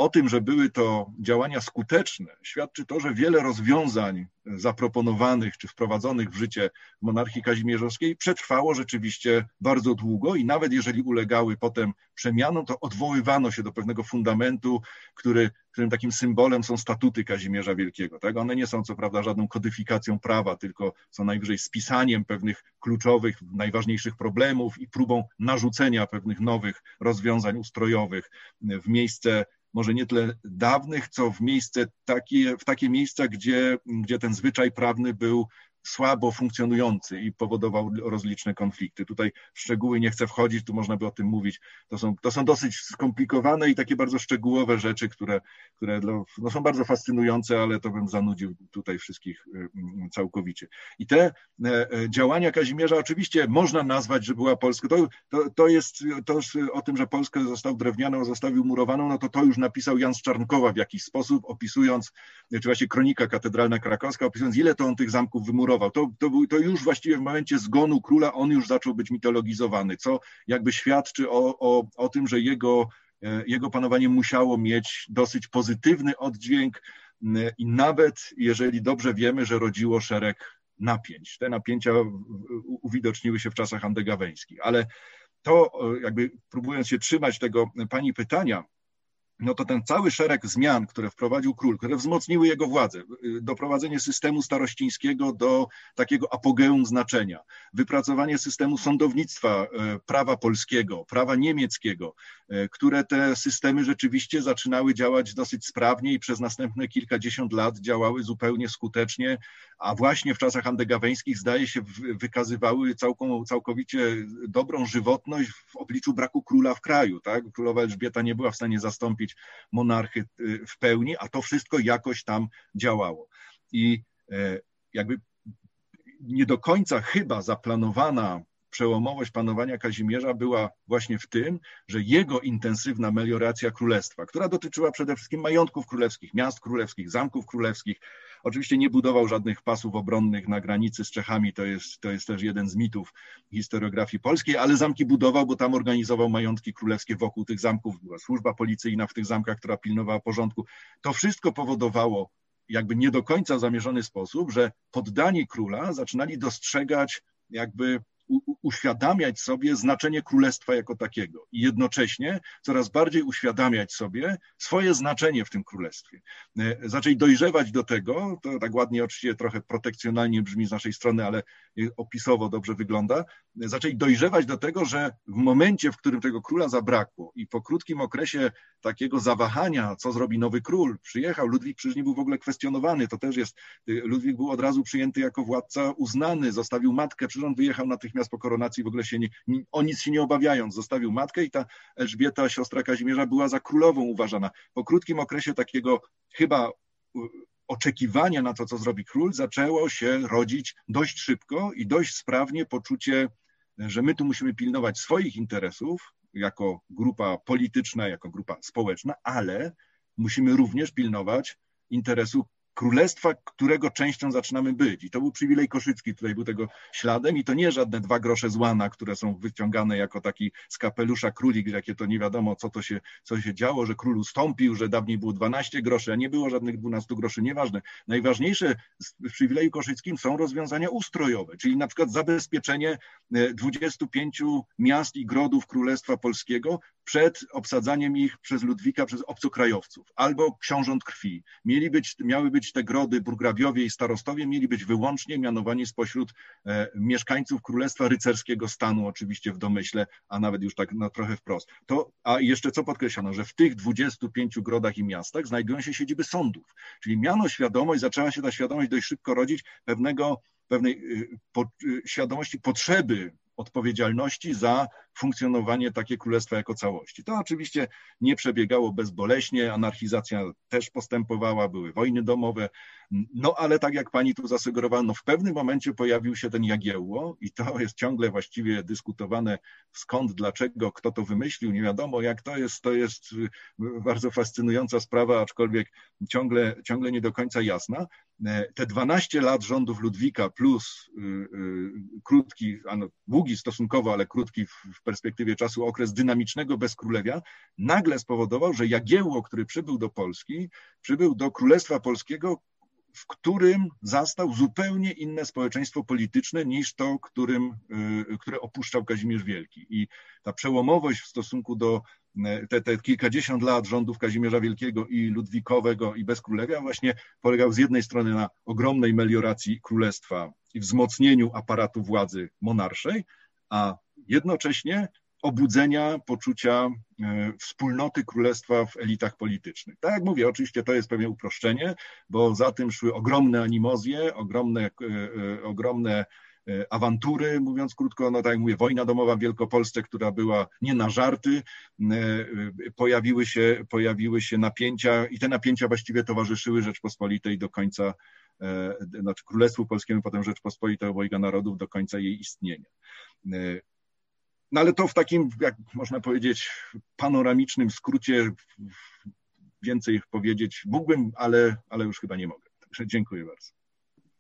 O tym, że były to działania skuteczne, świadczy to, że wiele rozwiązań zaproponowanych czy wprowadzonych w życie monarchii kazimierzowskiej przetrwało rzeczywiście bardzo długo i nawet jeżeli ulegały potem przemianom, to odwoływano się do pewnego fundamentu, który, którym takim symbolem są statuty Kazimierza Wielkiego. Tak? One nie są co prawda żadną kodyfikacją prawa, tylko są najwyżej spisaniem pewnych kluczowych, najważniejszych problemów i próbą narzucenia pewnych nowych rozwiązań ustrojowych w miejsce może nie tyle dawnych, co w miejsce takie, w takie miejsca, gdzie, gdzie ten zwyczaj prawny był słabo funkcjonujący i powodował rozliczne konflikty. Tutaj w szczegóły nie chcę wchodzić, tu można by o tym mówić. To są, to są dosyć skomplikowane i takie bardzo szczegółowe rzeczy, które, które no, są bardzo fascynujące, ale to bym zanudził tutaj wszystkich y, y, całkowicie. I te e, e, działania Kazimierza oczywiście można nazwać, że była Polska. To, to, to jest to o tym, że Polskę został drewnianą, zostawił murowaną, no to to już napisał Jan z Czarnkowa w jakiś sposób, opisując, czy właśnie kronika katedralna krakowska, opisując ile to on tych zamków to, to, to już właściwie w momencie zgonu króla on już zaczął być mitologizowany, co jakby świadczy o, o, o tym, że jego, e, jego panowanie musiało mieć dosyć pozytywny oddźwięk i nawet jeżeli dobrze wiemy, że rodziło szereg napięć. Te napięcia uwidoczniły się w czasach andegaweńskich, ale to jakby próbując się trzymać tego pani pytania, no to ten cały szereg zmian, które wprowadził król, które wzmocniły jego władzę, y, doprowadzenie systemu starościńskiego do takiego apogeum znaczenia, wypracowanie systemu sądownictwa e, prawa polskiego, prawa niemieckiego, e, które te systemy rzeczywiście zaczynały działać dosyć sprawnie i przez następne kilkadziesiąt lat działały zupełnie skutecznie, a właśnie w czasach andegaweńskich zdaje się wykazywały całką, całkowicie dobrą żywotność w obliczu braku króla w kraju. Tak? Królowa Elżbieta nie była w stanie zastąpić monarchy y, w pełni, a to wszystko jakoś tam działało. I e, jakby nie do końca chyba zaplanowana przełomowość panowania Kazimierza była właśnie w tym, że jego intensywna melioracja królestwa, która dotyczyła przede wszystkim majątków królewskich, miast królewskich, zamków królewskich, oczywiście nie budował żadnych pasów obronnych na granicy z Czechami, to jest, to jest też jeden z mitów historiografii polskiej, ale zamki budował, bo tam organizował majątki królewskie wokół tych zamków, była służba policyjna w tych zamkach, która pilnowała porządku. To wszystko powodowało jakby nie do końca zamierzony sposób, że poddani króla zaczynali dostrzegać jakby uświadamiać sobie znaczenie królestwa jako takiego i jednocześnie coraz bardziej uświadamiać sobie swoje znaczenie w tym królestwie. E, zaczęli dojrzewać do tego, to tak ładnie oczywiście trochę protekcjonalnie brzmi z naszej strony, ale opisowo dobrze wygląda, zaczęli dojrzewać do tego, że w momencie, w którym tego króla zabrakło i po krótkim okresie takiego zawahania, co zrobi nowy król, przyjechał, Ludwik przecież nie był w ogóle kwestionowany, to też jest, Ludwik był od razu przyjęty jako władca uznany, zostawił matkę, on wyjechał natychmiast po koronacji, w ogóle się nie, o nic się nie obawiając, zostawił matkę i ta Elżbieta, siostra Kazimierza, była za królową uważana. Po krótkim okresie takiego chyba oczekiwania na to, co zrobi król, zaczęło się rodzić dość szybko i dość sprawnie poczucie, że my tu musimy pilnować swoich interesów jako grupa polityczna, jako grupa społeczna, ale musimy również pilnować interesu królestwa, którego częścią zaczynamy być. I to był przywilej Koszycki, tutaj był tego śladem i to nie żadne dwa grosze złana, które są wyciągane jako taki z kapelusza królik, jakie to nie wiadomo, co to się, co się działo, że król ustąpił, że dawniej było 12 groszy, a nie było żadnych 12 groszy, nieważne. Najważniejsze w przywileju koszyckim są rozwiązania ustrojowe, czyli na przykład zabezpieczenie 25 e, miast i grodów Królestwa Polskiego przed obsadzaniem ich przez Ludwika, przez obcokrajowców, albo książąt krwi. Mieli być, miały być te grody, burgrabiowie i starostowie, mieli być wyłącznie mianowani spośród e, mieszkańców Królestwa Rycerskiego Stanu, oczywiście w domyśle, a nawet już tak no, trochę wprost. To, a jeszcze co podkreślono, że w tych 25 grodach i miastach znajdują się siedziby sądów, czyli miano świadomość, zaczęła się ta świadomość dość szybko rodzić pewnego pewnej y, po, y, świadomości potrzeby odpowiedzialności za funkcjonowanie takie królestwa jako całości. To oczywiście nie przebiegało bezboleśnie, anarchizacja też postępowała, były wojny domowe, no ale tak jak pani tu zasugerowała, no w pewnym momencie pojawił się ten Jagiełło i to jest ciągle właściwie dyskutowane skąd, dlaczego, kto to wymyślił, nie wiadomo jak to jest, to jest bardzo fascynująca sprawa, aczkolwiek ciągle, ciągle nie do końca jasna. E, te 12 lat rządów Ludwika plus y, y, krótki, no, długi stosunkowo, ale krótki w perspektywie czasu okres dynamicznego bezkrólewia, nagle spowodował, że Jagiełło, który przybył do Polski, przybył do Królestwa Polskiego, w którym zastał zupełnie inne społeczeństwo polityczne niż to, którym, y, które opuszczał Kazimierz Wielki. I ta przełomowość w stosunku do y, te, te kilkadziesiąt lat rządów Kazimierza Wielkiego i Ludwikowego i bezkrólewia właśnie polegał z jednej strony na ogromnej melioracji królestwa i wzmocnieniu aparatu władzy monarszej, a jednocześnie obudzenia poczucia e, wspólnoty królestwa w elitach politycznych. Tak jak mówię, oczywiście to jest pewnie uproszczenie, bo za tym szły ogromne animozje, ogromne, e, e, ogromne awantury, mówiąc krótko, no tak jak mówię, wojna domowa w Wielkopolsce, która była nie na żarty, pojawiły się, pojawiły się napięcia i te napięcia właściwie towarzyszyły Rzeczpospolitej do końca, znaczy Królestwu Polskiemu, potem Rzeczpospolitej Obojga Narodów do końca jej istnienia. No ale to w takim, jak można powiedzieć, panoramicznym skrócie więcej powiedzieć mógłbym, ale, ale już chyba nie mogę. Także dziękuję bardzo.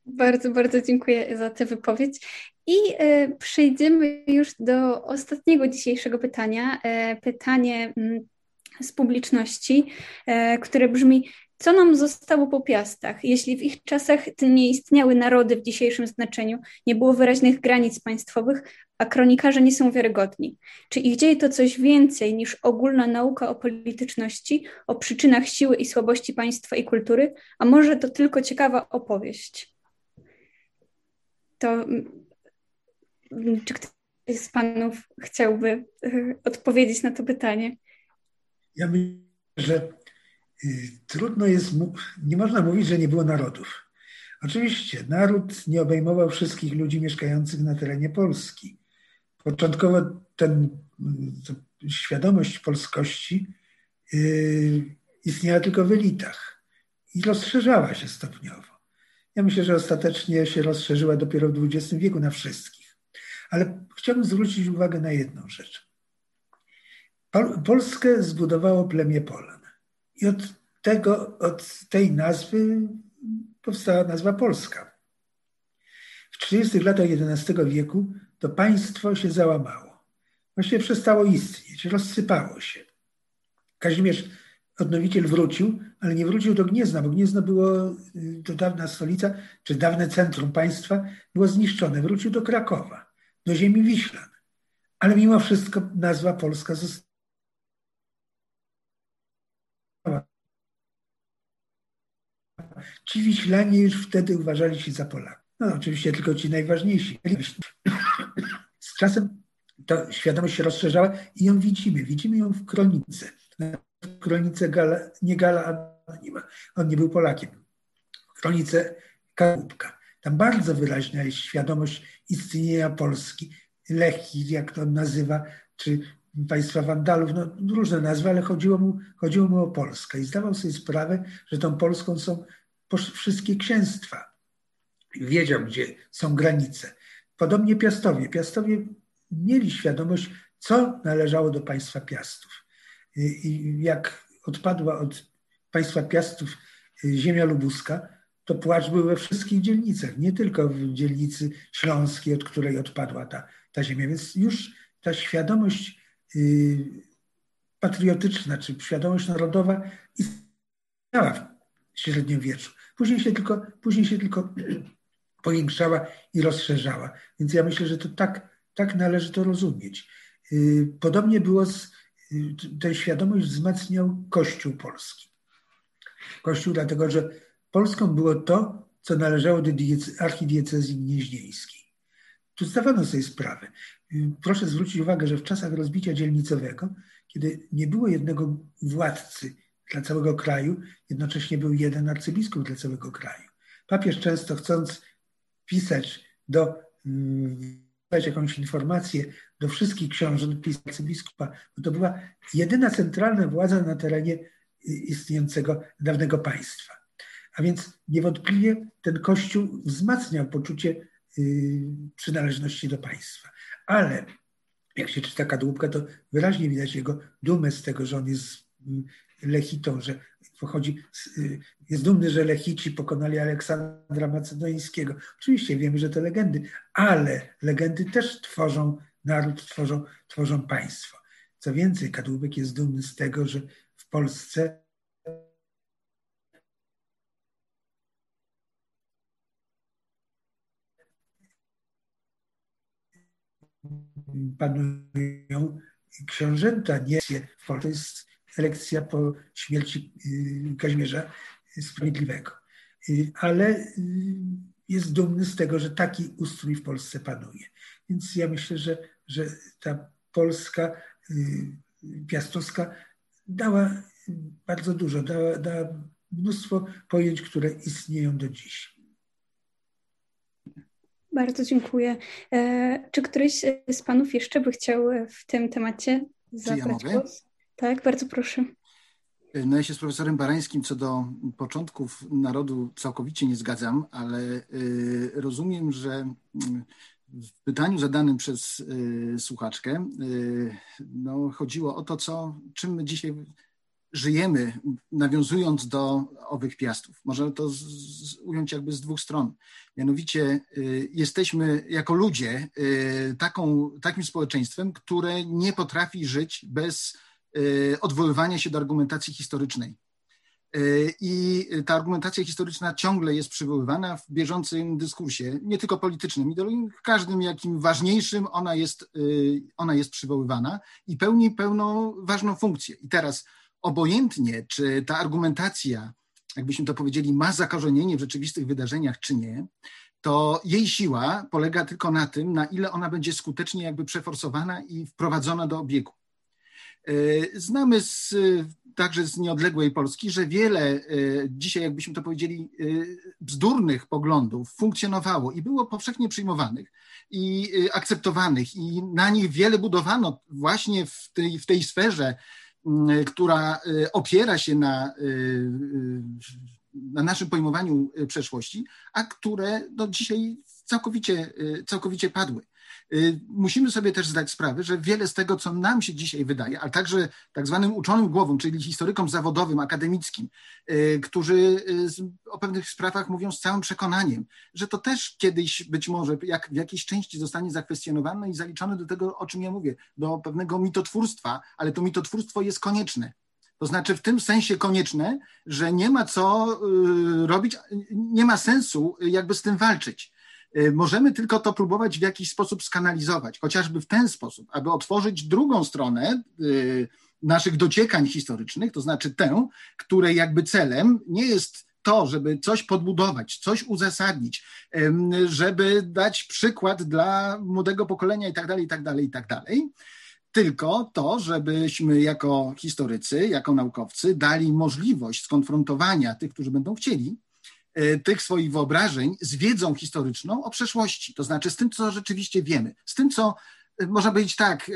Bardzo, bardzo dziękuję za tę wypowiedź. I e, przejdziemy już do ostatniego dzisiejszego pytania. E, pytanie, mm, z publiczności, e, które brzmi: Co nam zostało po piastach? Jeśli w ich czasach nie istniały narody w dzisiejszym znaczeniu, nie było wyraźnych granic państwowych, a kronikarze nie są wiarygodni. Czy ich dzieje to coś więcej niż ogólna nauka o polityczności, o przyczynach siły i słabości państwa i kultury, a może to tylko ciekawa opowieść? To mm, czy ktoś z panów chciałby y, odpowiedzieć na to pytanie? Ja myślę, że trudno jest, nie można mówić, że nie było narodów. Oczywiście, naród nie obejmował wszystkich ludzi mieszkających na terenie Polski. Początkowo ten, świadomość polskości yy, istniała tylko w elitach i rozszerzała się stopniowo. Ja myślę, że ostatecznie się rozszerzyła dopiero w XX wieku na wszystkich. Ale chciałbym zwrócić uwagę na jedną rzecz. Polskę zbudowało plemię Polan. I od, tego, od tej nazwy powstała nazwa Polska. W 30 latach XI wieku to państwo się załamało. Właściwie przestało istnieć, rozsypało się. Kazimierz Odnowiciel wrócił, ale nie wrócił do Gniezna, bo Gniezno było, y, to dawna stolica, czy dawne centrum państwa, było zniszczone. Wrócił do Krakowa, do ziemi Wiślan. Ale mimo wszystko nazwa Polska została Ci Wiślanie już wtedy uważali się za Polaków. No oczywiście tylko ci najważniejsi. Z czasem ta świadomość się rozszerzała i ją widzimy. Widzimy ją w kronice. W kronice Gala, nie Gala Anonima. On nie był Polakiem. W kronice Kałubka. Tam bardzo wyraźna jest świadomość istnienia Polski. Lechir, jak to on nazywa, czy państwa Wandalów, no różne nazwy, ale chodziło mu, chodziło mu o Polskę i zdawał sobie sprawę, że tą Polską są wszystkie księstwa. Wiedział, gdzie są granice. Podobnie Piastowie. Piastowie mieli świadomość, co należało do państwa Piastów. I jak odpadła od państwa Piastów y, ziemia lubuska, to płacz był we wszystkich dzielnicach, nie tylko w dzielnicy śląskiej, od której odpadła ta, ta ziemia. Więc już ta świadomość y, patriotyczna, czy świadomość narodowa istniała w średniowieczu. Później się tylko, później się tylko powiększała i rozszerzała. Więc ja myślę, że to tak, tak należy to rozumieć. Y, podobnie było z, y, tę świadomość wzmacniał Kościół Polski. Kościół dlatego, że Polską było to, co należało do archidiecezji gnieźnieńskiej. Tu zdawano sobie sprawę. Y, proszę zwrócić uwagę, że w czasach rozbicia dzielnicowego, kiedy nie było jednego władcy dla całego kraju, jednocześnie był jeden arcybiskup dla całego kraju. Papież często chcąc pisać do, mm, dać jakąś informację do wszystkich książąt, pisał arcybiskupa, bo to była jedyna centralna władza na terenie istniejącego dawnego państwa. A więc niewątpliwie ten kościół wzmacniał poczucie y, przynależności do państwa. Ale jak się czyta kadłubka, to wyraźnie widać jego dumę z tego, że on jest mm, Lechitą, że pochodzi, y, jest dumny, że Lechici pokonali Aleksandra Macedońskiego. Oczywiście wiemy, że to legendy, ale legendy też tworzą naród, tworzą, tworzą państwo. Co więcej, Kadłubek jest dumny z tego, że w Polsce panują książęta, nie w Polsce elekcja po śmierci y, Kazimierza Sprawiedliwego. Y, ale y, jest dumny z tego, że taki ustrój w Polsce panuje. Więc ja myślę, że, że ta Polska piastowska dała bardzo dużo, dała, dała mnóstwo pojęć, które istnieją do dziś. Bardzo dziękuję. E, czy któryś z Panów jeszcze by chciał w tym temacie zabrać ja głos? Tak, bardzo proszę. No ja się z profesorem Barańskim co do początków narodu całkowicie nie zgadzam, ale y, rozumiem, że mm, w pytaniu zadanym przez y, słuchaczkę y, no, chodziło o to, co, czym my dzisiaj żyjemy, nawiązując do owych piastów. Można to z, z, ująć jakby z dwóch stron. Mianowicie y, jesteśmy jako ludzie y, taką, takim społeczeństwem, które nie potrafi żyć bez odwoływania się do argumentacji historycznej. I ta argumentacja historyczna ciągle jest przywoływana w bieżącym dyskursie, nie tylko politycznym, w każdym jakim ważniejszym ona jest, ona jest przywoływana i pełni pełną ważną funkcję. I teraz obojętnie, czy ta argumentacja, jakbyśmy to powiedzieli, ma zakorzenienie w rzeczywistych wydarzeniach, czy nie, to jej siła polega tylko na tym, na ile ona będzie skutecznie jakby przeforsowana i wprowadzona do obiegu. E, znamy z, także z nieodległej Polski, że wiele e, dzisiaj, jakbyśmy to powiedzieli, e, bzdurnych poglądów funkcjonowało i było powszechnie przyjmowanych i akceptowanych, i na nich wiele budowano właśnie w tej, w tej sferze która opiera się na, na naszym pojmowaniu przeszłości, a które no, dzisiaj całkowicie, całkowicie padły. Y, musimy sobie też zdać sprawę, że wiele z tego, co nam się dzisiaj wydaje, ale także tak zwanym uczonym głowom, czyli historykom zawodowym, akademickim, y, którzy y, o pewnych sprawach mówią z całym przekonaniem, że to też kiedyś być może jak w jakiejś części zostanie zakwestionowane i zaliczone do tego, o czym ja mówię, do pewnego mitotwórstwa, ale to mitotwórstwo jest konieczne. To znaczy w tym sensie konieczne, że nie ma co robić, nie ma sensu jakby z tym walczyć. Y, możemy tylko to próbować w jakiś sposób skanalizować, chociażby w ten sposób, aby otworzyć drugą stronę y, naszych dociekań historycznych, to znaczy tę, której jakby celem nie jest to, żeby coś podbudować, coś uzasadnić, żeby dać przykład dla młodego pokolenia i tak dalej, i tak dalej, i tak dalej, tylko to, żebyśmy jako historycy, jako naukowcy dali możliwość skonfrontowania tych, którzy będą chcieli, tych swoich wyobrażeń z wiedzą historyczną o przeszłości, to znaczy z tym, co rzeczywiście wiemy, z tym, co e, można powiedzieć tak,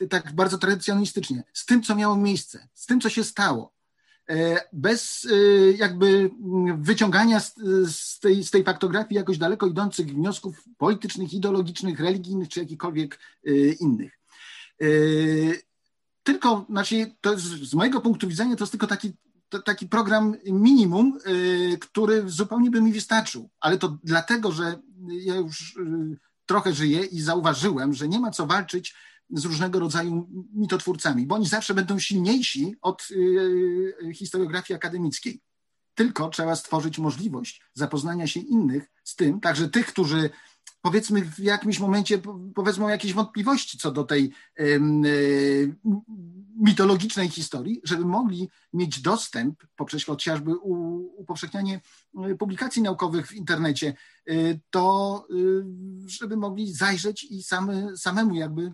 e, tak bardzo tradycjonalistycznie, z tym, co miało miejsce, z tym, co się stało. Bez jakby wyciągania z, z, tej, z tej faktografii jakoś daleko idących wniosków politycznych, ideologicznych, religijnych czy jakichkolwiek innych. Tylko, znaczy, to jest, z mojego punktu widzenia, to jest tylko taki taki program minimum, y, który zupełnie by mi wystarczył. Ale to dlatego, że ja już y, trochę żyję i zauważyłem, że nie ma co walczyć z różnego rodzaju mitotwórcami, bo oni zawsze będą silniejsi od y, historiografii akademickiej. Tylko trzeba stworzyć możliwość zapoznania się innych z tym, także tych, którzy powiedzmy w jakimś momencie powiedzmy jakieś wątpliwości co do tej mitologicznej historii, żeby mogli mieć dostęp poprzez chociażby upowszechnianie y, publikacji naukowych w internecie, to y, żeby mogli zajrzeć i same, samemu jakby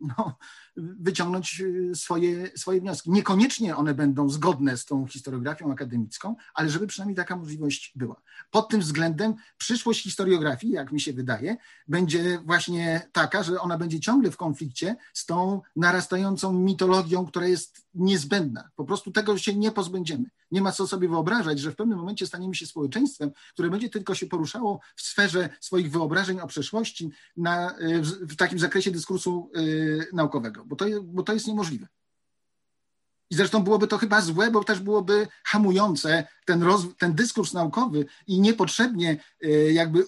no, wyciągnąć swoje, swoje wnioski. Niekoniecznie one będą zgodne z tą historiografią akademicką, ale żeby przynajmniej taka możliwość była. Pod tym względem przyszłość historiografii, jak mi się wydaje, będzie właśnie taka, że ona będzie ciągle w konflikcie z tą narastającą mitologią, która jest niezbędna. Po prostu tego się nie pozbędziemy. Nie ma co sobie wyobrażać, że w pewnym momencie staniemy się społeczeństwem, które będzie tylko się poruszało w sferze swoich wyobrażeń o przeszłości na, w, w takim zakresie dyskursu y, naukowego, bo to, bo to jest niemożliwe. I zresztą byłoby to chyba złe, bo też byłoby hamujące ten, roz, ten dyskurs naukowy i niepotrzebnie y, jakby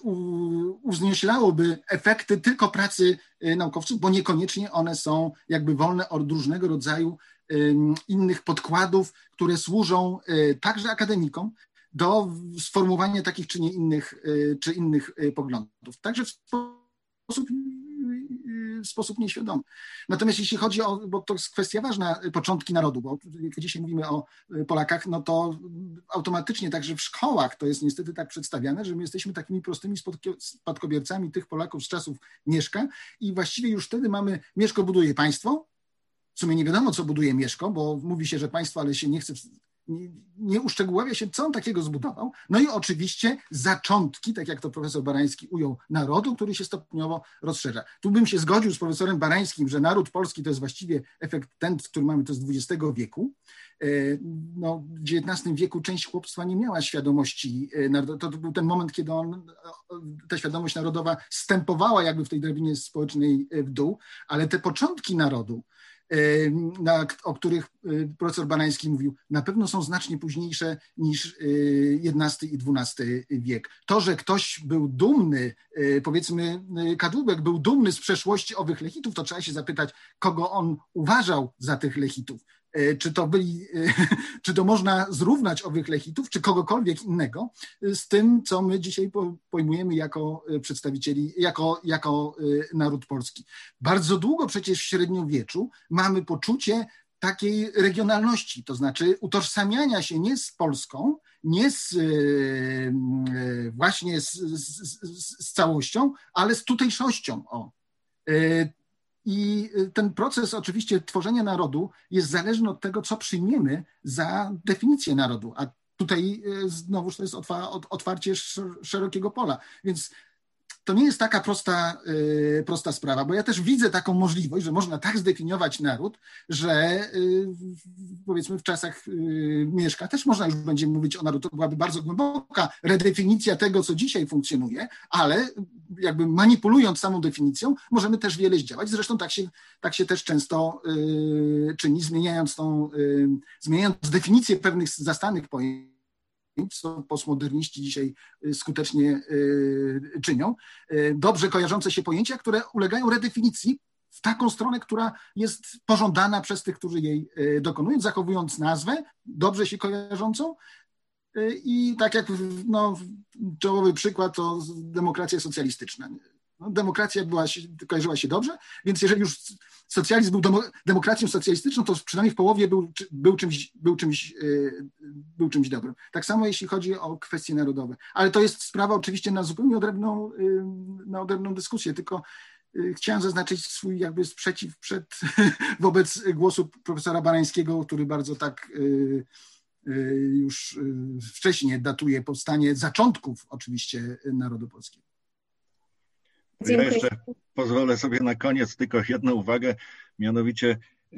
uwznieślałoby efekty tylko pracy y, naukowców, bo niekoniecznie one są jakby wolne od różnego rodzaju innych podkładów, które służą y, także akademikom do sformułowania takich czy nie innych, czy innych poglądów. Także w sposób w sposób nieświadomy. Natomiast jeśli chodzi o, bo to jest kwestia ważna, początki narodu, bo jak dzisiaj mówimy o Polakach, no to automatycznie także w szkołach to jest niestety tak przedstawiane, że my jesteśmy takimi prostymi spadkobiercami tych Polaków z czasów Mieszka i właściwie już wtedy mamy Mieszko buduje państwo, w sumie nie wiadomo, co buduje Mieszko, bo mówi się, że państwo, ale się nie chce nie, nie uszczegóławia się, co on takiego zbudował. No i oczywiście zaczątki, tak jak to profesor Barański ujął, narodu, który się stopniowo rozszerza. Tu bym się zgodził z profesorem Barańskim, że naród polski to jest właściwie efekt ten, który mamy, to z XX wieku. E, no, w XIX wieku część chłopstwa nie miała świadomości, e, to był ten moment, kiedy on, ta świadomość narodowa stępowała jakby w tej drabinie społecznej w dół, ale te początki narodu, na, o których profesor Banański mówił, na pewno są znacznie późniejsze niż XI i XII wiek. To, że ktoś był dumny, powiedzmy Kadłubek był dumny z przeszłości owych lechitów, to trzeba się zapytać, kogo on uważał za tych lechitów. E, czy to, byli, e, czy to można zrównać owych lechitów, czy kogokolwiek innego z tym, co my dzisiaj pojmujemy jako e, przedstawicieli, jako, jako naród polski. Bardzo długo przecież w średniowieczu mamy poczucie takiej regionalności, to znaczy utożsamiania się nie z Polską, nie z, właśnie z, z, z całością, ale z tutejszością. O. I y, ten proces oczywiście tworzenia narodu jest zależny od tego, co przyjmiemy za definicję narodu. A tutaj y, znowuż to jest otwarcie szerokiego pola. Więc to nie jest taka prosta, y, prosta sprawa, bo ja też widzę taką możliwość, że można tak zdefiniować naród, że y, powiedzmy w czasach y, Mieszka też można już będzie mówić o narodu. To byłaby bardzo głęboka redefinicja tego, co dzisiaj funkcjonuje, ale jakby manipulując samą definicją, możemy też wiele zdziałać. Zresztą tak się, tak się też często czyni, zmieniając tą, zmieniając definicję pewnych zastanych pojęć co postmoderniści dzisiaj y, skutecznie y, czynią, y, dobrze kojarzące się pojęcia, które ulegają redefinicji w taką stronę, która jest pożądana przez tych, którzy jej dokonują, zachowując nazwę dobrze się kojarzącą. I tak jak no, czołowy przykład to demokracja socjalistyczna. No, demokracja była, kojarzyła się dobrze, więc jeżeli już socjalizm był demokracją socjalistyczną, to przynajmniej w połowie był, był, czymś, był, czymś, y, był czymś dobrym. Tak samo jeśli chodzi o kwestie narodowe. Ale to jest sprawa oczywiście na zupełnie odrębną, y, na odrębną dyskusję, tylko y, chciałem zaznaczyć swój jakby sprzeciw przed, wobec głosu profesora Barańskiego, który bardzo tak już wcześniej datuje powstanie zaczątków oczywiście narodu polskiego. Ja jeszcze pozwolę sobie na koniec tylko jedną uwagę, mianowicie e,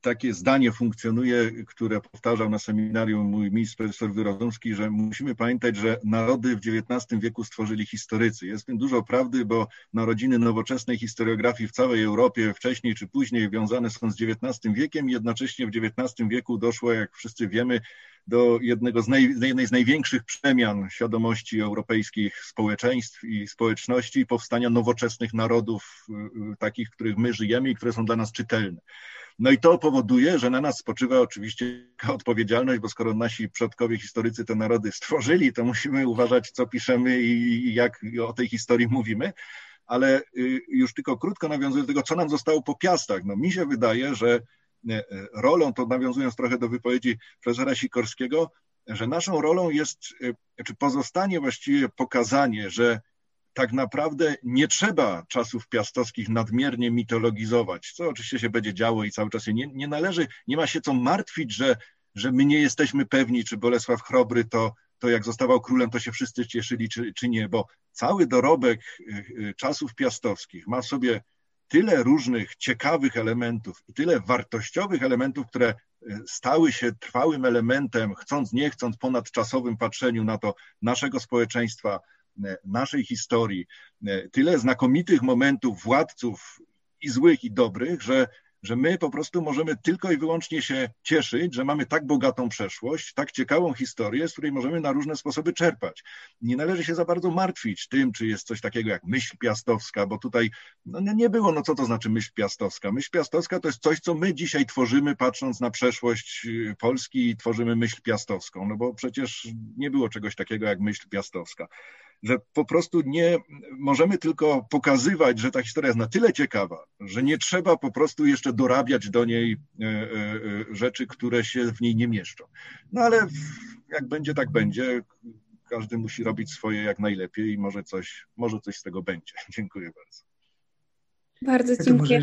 takie zdanie funkcjonuje, które powtarzał na seminarium mój mistrz profesor Wyrodomski, że musimy pamiętać, że narody w XIX wieku stworzyli historycy. Jest w tym dużo prawdy, bo narodziny nowoczesnej historiografii w całej Europie wcześniej czy później wiązane są z XIX wiekiem. Jednocześnie w XIX wieku doszło, jak wszyscy wiemy, do jednego z naj, jednej z największych przemian świadomości europejskich społeczeństw i społeczności powstania nowoczesnych narodów, y, y, takich, w których my żyjemy i które są dla nas czytelne. No i to powoduje, że na nas spoczywa oczywiście odpowiedzialność, bo skoro nasi przodkowie historycy te narody stworzyli, to musimy uważać, co piszemy i jak o tej historii mówimy. Ale y, już tylko krótko nawiązując do tego, co nam zostało po piastach. No mi się wydaje, że rolą, to nawiązując trochę do wypowiedzi profesora Sikorskiego, że naszą rolą jest, e, czy pozostanie właściwie pokazanie, że tak naprawdę nie trzeba czasów piastowskich nadmiernie mitologizować, co oczywiście się będzie działo i cały czas się nie, nie należy, nie ma się co martwić, że, że my nie jesteśmy pewni, czy Bolesław Chrobry to, to jak zostawał królem, to się wszyscy cieszyli, czy, czy nie, bo cały dorobek czasów piastowskich ma sobie tyle różnych ciekawych elementów i tyle wartościowych elementów, które e, stały się trwałym elementem, chcąc, nie chcąc, ponadczasowym patrzeniu na to naszego społeczeństwa, e, naszej historii, e, tyle znakomitych momentów władców i złych, i dobrych, że że my po prostu możemy tylko i wyłącznie się cieszyć, że mamy tak bogatą przeszłość, tak ciekawą historię, z której możemy na różne sposoby czerpać. Nie należy się za bardzo martwić tym, czy jest coś takiego jak myśl piastowska, bo tutaj no, nie było, no co to znaczy myśl piastowska? Myśl piastowska to jest coś, co my dzisiaj tworzymy, patrząc na przeszłość y, Polski i tworzymy myśl piastowską, no bo przecież nie było czegoś takiego jak myśl piastowska że po prostu nie możemy tylko pokazywać, że ta historia jest na tyle ciekawa, że nie trzeba po prostu jeszcze dorabiać do niej e, e, e, rzeczy, które się w niej nie mieszczą. No ale jak będzie, tak będzie. Każdy musi robić swoje jak najlepiej i może coś, może coś z tego będzie. Dziękuję bardzo. Bardzo dziękuję.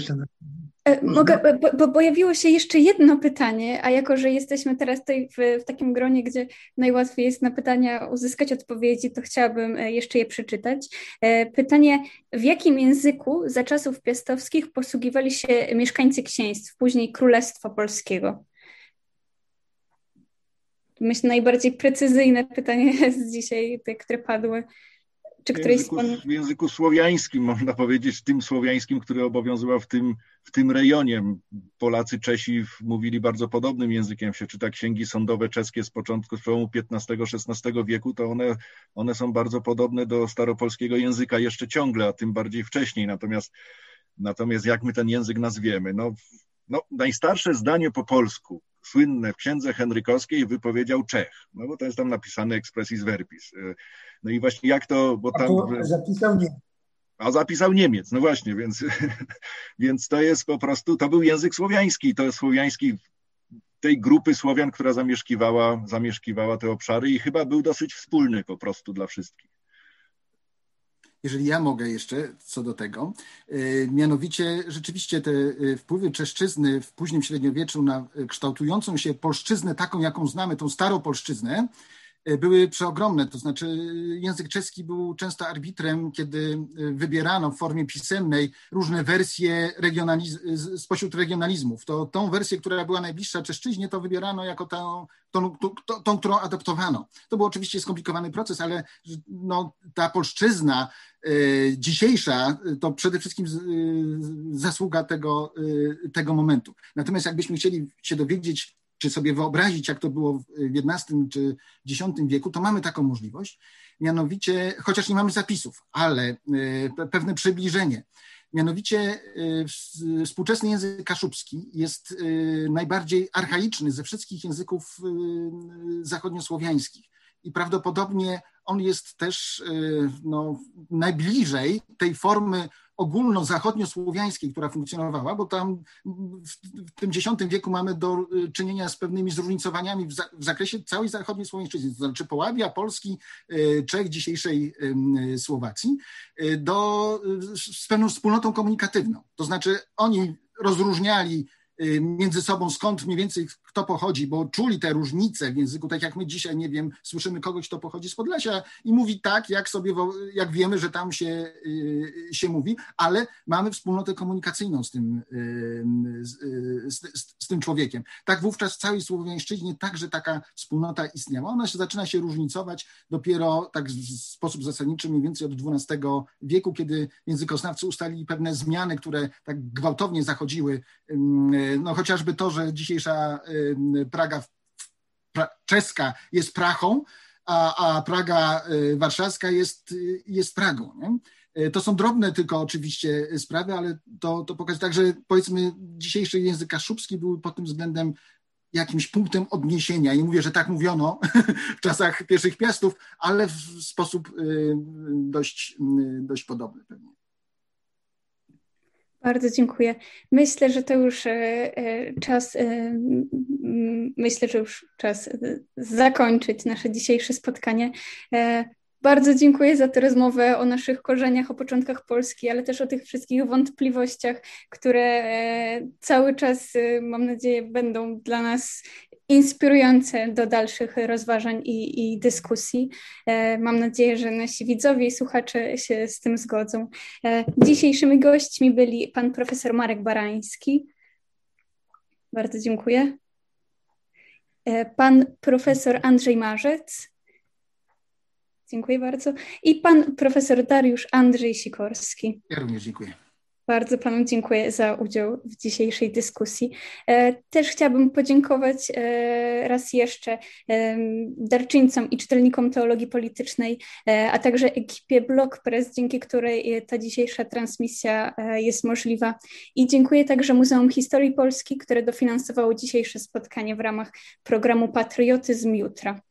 E, mogę, bo, bo, pojawiło się jeszcze jedno pytanie, a jako, że jesteśmy teraz tutaj w, w, takim gronie, gdzie najłatwiej jest na pytania uzyskać odpowiedzi, to chciałabym e, jeszcze je przeczytać. E, pytanie, w jakim języku za czasów piastowskich posługiwali się mieszkańcy księstw, później Królestwa Polskiego? Myślę, najbardziej precyzyjne pytanie jest dzisiaj, te, które padły. Czy któryś z panów... W języku słowiańskim, można powiedzieć, tym słowiańskim, który obowiązywał w tym, w tym rejonie. Polacy, Czesi mówili bardzo podobnym językiem. Się czyta księgi sądowe czeskie z początku, z przełomu XV-XVI wieku, to one, one są bardzo podobne do staropolskiego języka jeszcze ciągle, a tym bardziej wcześniej. Natomiast, natomiast jak my ten język nazwiemy? No, no, najstarsze zdanie po polsku, słynne w księdze Henrykowskiej, wypowiedział Czech, no bo to jest tam napisane expressis verbis. No i właśnie jak to, bo tam... A zapisał Niemiec. A zapisał Niemiec, no właśnie, więc, więc to jest po prostu, to był język słowiański, to jest słowiański tej grupy Słowian, która zamieszkiwała, zamieszkiwała te obszary i chyba był dosyć wspólny po prostu dla wszystkich jeżeli ja mogę jeszcze co do tego. E, mianowicie rzeczywiście te e, wpływy czeszczyzny w późnym średniowieczu na kształtującą się polszczyznę, taką jaką znamy, tą starą polszczyznę, były przeogromne. To znaczy, język czeski był często arbitrem, kiedy e, wybierano w formie pisemnej różne wersje regionaliz- spośród regionalizmów. To tą wersję, która była najbliższa czeszczyźnie, to wybierano jako tę, tą, tą, tą, którą adaptowano. To był oczywiście skomplikowany proces, ale no, ta polszczyzna e, dzisiejsza to przede wszystkim zasługa tego, tego momentu. Natomiast jakbyśmy chcieli się dowiedzieć, czy sobie wyobrazić, jak to było w XI czy X wieku, to mamy taką możliwość. Mianowicie, chociaż nie mamy zapisów, ale e, pewne przybliżenie. Mianowicie e, współczesny język kaszubski jest e, najbardziej archaiczny ze wszystkich języków zachodniosłowiańskich i prawdopodobnie on jest też no, najbliżej tej formy ogólno-zachodniosłowiańskiej, która funkcjonowała, bo tam w tym X wieku mamy do y, czynienia z pewnymi zróżnicowaniami w, za, w zakresie całej zachodniej słowiańszczyzny, to znaczy Połabia, Polski, y, Czech, dzisiejszej y, Słowacji, do, z pewną wspólnotą komunikatywną. To znaczy oni rozróżniali Y, między sobą, skąd mniej więcej kto pochodzi, bo czuli te różnice w języku, tak jak my dzisiaj, nie wiem, słyszymy kogoś, kto pochodzi z Podlesia i mówi tak, jak sobie, jak wiemy, że tam się, y, się mówi, ale mamy wspólnotę komunikacyjną z tym, y, z, z, z tym człowiekiem. Tak wówczas w całej Słowiańszczyźnie także taka wspólnota istniała. Ona się zaczyna się różnicować dopiero tak w sposób zasadniczy mniej więcej od XII wieku, kiedy językoznawcy ustalili pewne zmiany, które tak gwałtownie zachodziły no chociażby to, że dzisiejsza Praga czeska jest Prachą, a, a Praga y, warszawska jest, jest Pragą. Nie? Y, to są drobne tylko oczywiście sprawy, ale to, to pokazuje tak, że powiedzmy dzisiejszy język kaszubski był pod tym względem jakimś punktem odniesienia. Nie mówię, że tak mówiono w czasach pierwszych piastów, ale w sposób y, dość, dość podobny pewnie. Bardzo dziękuję. Myślę, że to już e, e, czas, e, myślę, że już czas zakończyć nasze dzisiejsze spotkanie. Bardzo dziękuję za tę rozmowę o naszych korzeniach, o początkach Polski, ale też o tych wszystkich wątpliwościach, które cały czas, mam nadzieję, będą dla nas inspirujące do dalszych rozważań i, i, dyskusji. E, mam nadzieję, że nasi widzowie i słuchacze się z tym zgodzą. E, dzisiejszymi gośćmi byli pan profesor Marek Barański. Bardzo dziękuję. E, pan profesor Andrzej Marzec. Dziękuję bardzo. I pan profesor Dariusz Andrzej Sikorski. Ja również dziękuję. Bardzo Panu dziękuję za udział w dzisiejszej dyskusji. E, też chciałabym podziękować e, raz jeszcze e, darczyńcom i czytelnikom teologii politycznej, a także ekipie Blog Press, dzięki której ta dzisiejsza transmisja jest możliwa. I dziękuję także Muzeum Historii Polski, które dofinansowało dzisiejsze spotkanie w ramach programu Patriotyzm Jutra.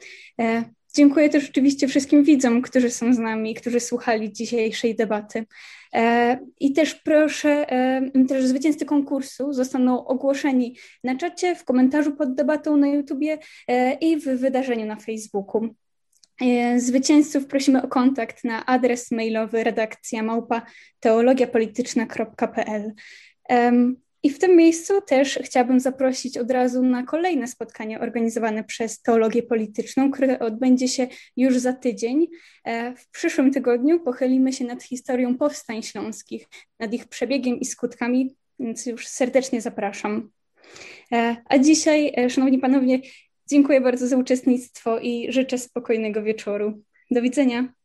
Dziękuję też oczywiście wszystkim widzom, którzy są z nami, którzy słuchali dzisiejszej debaty. E, I też proszę, e, też zwycięzcy konkursu zostaną ogłoszeni na czacie, w komentarzu pod debatą na YouTubie e, i w wydarzeniu na Facebooku. Zwycięzców prosimy o kontakt na adres mailowy redakcja małpa teologiapolityczna.pl. I w tym miejscu też chciałabym zaprosić od razu na kolejne spotkanie organizowane przez Teologię Polityczną, które odbędzie się już za tydzień. E, w przyszłym tygodniu pochylimy się nad historią powstań śląskich, nad ich przebiegiem i skutkami, więc już serdecznie zapraszam. E, a dzisiaj, e, Szanowni Panowie, dziękuję bardzo za uczestnictwo i życzę spokojnego wieczoru. Do widzenia.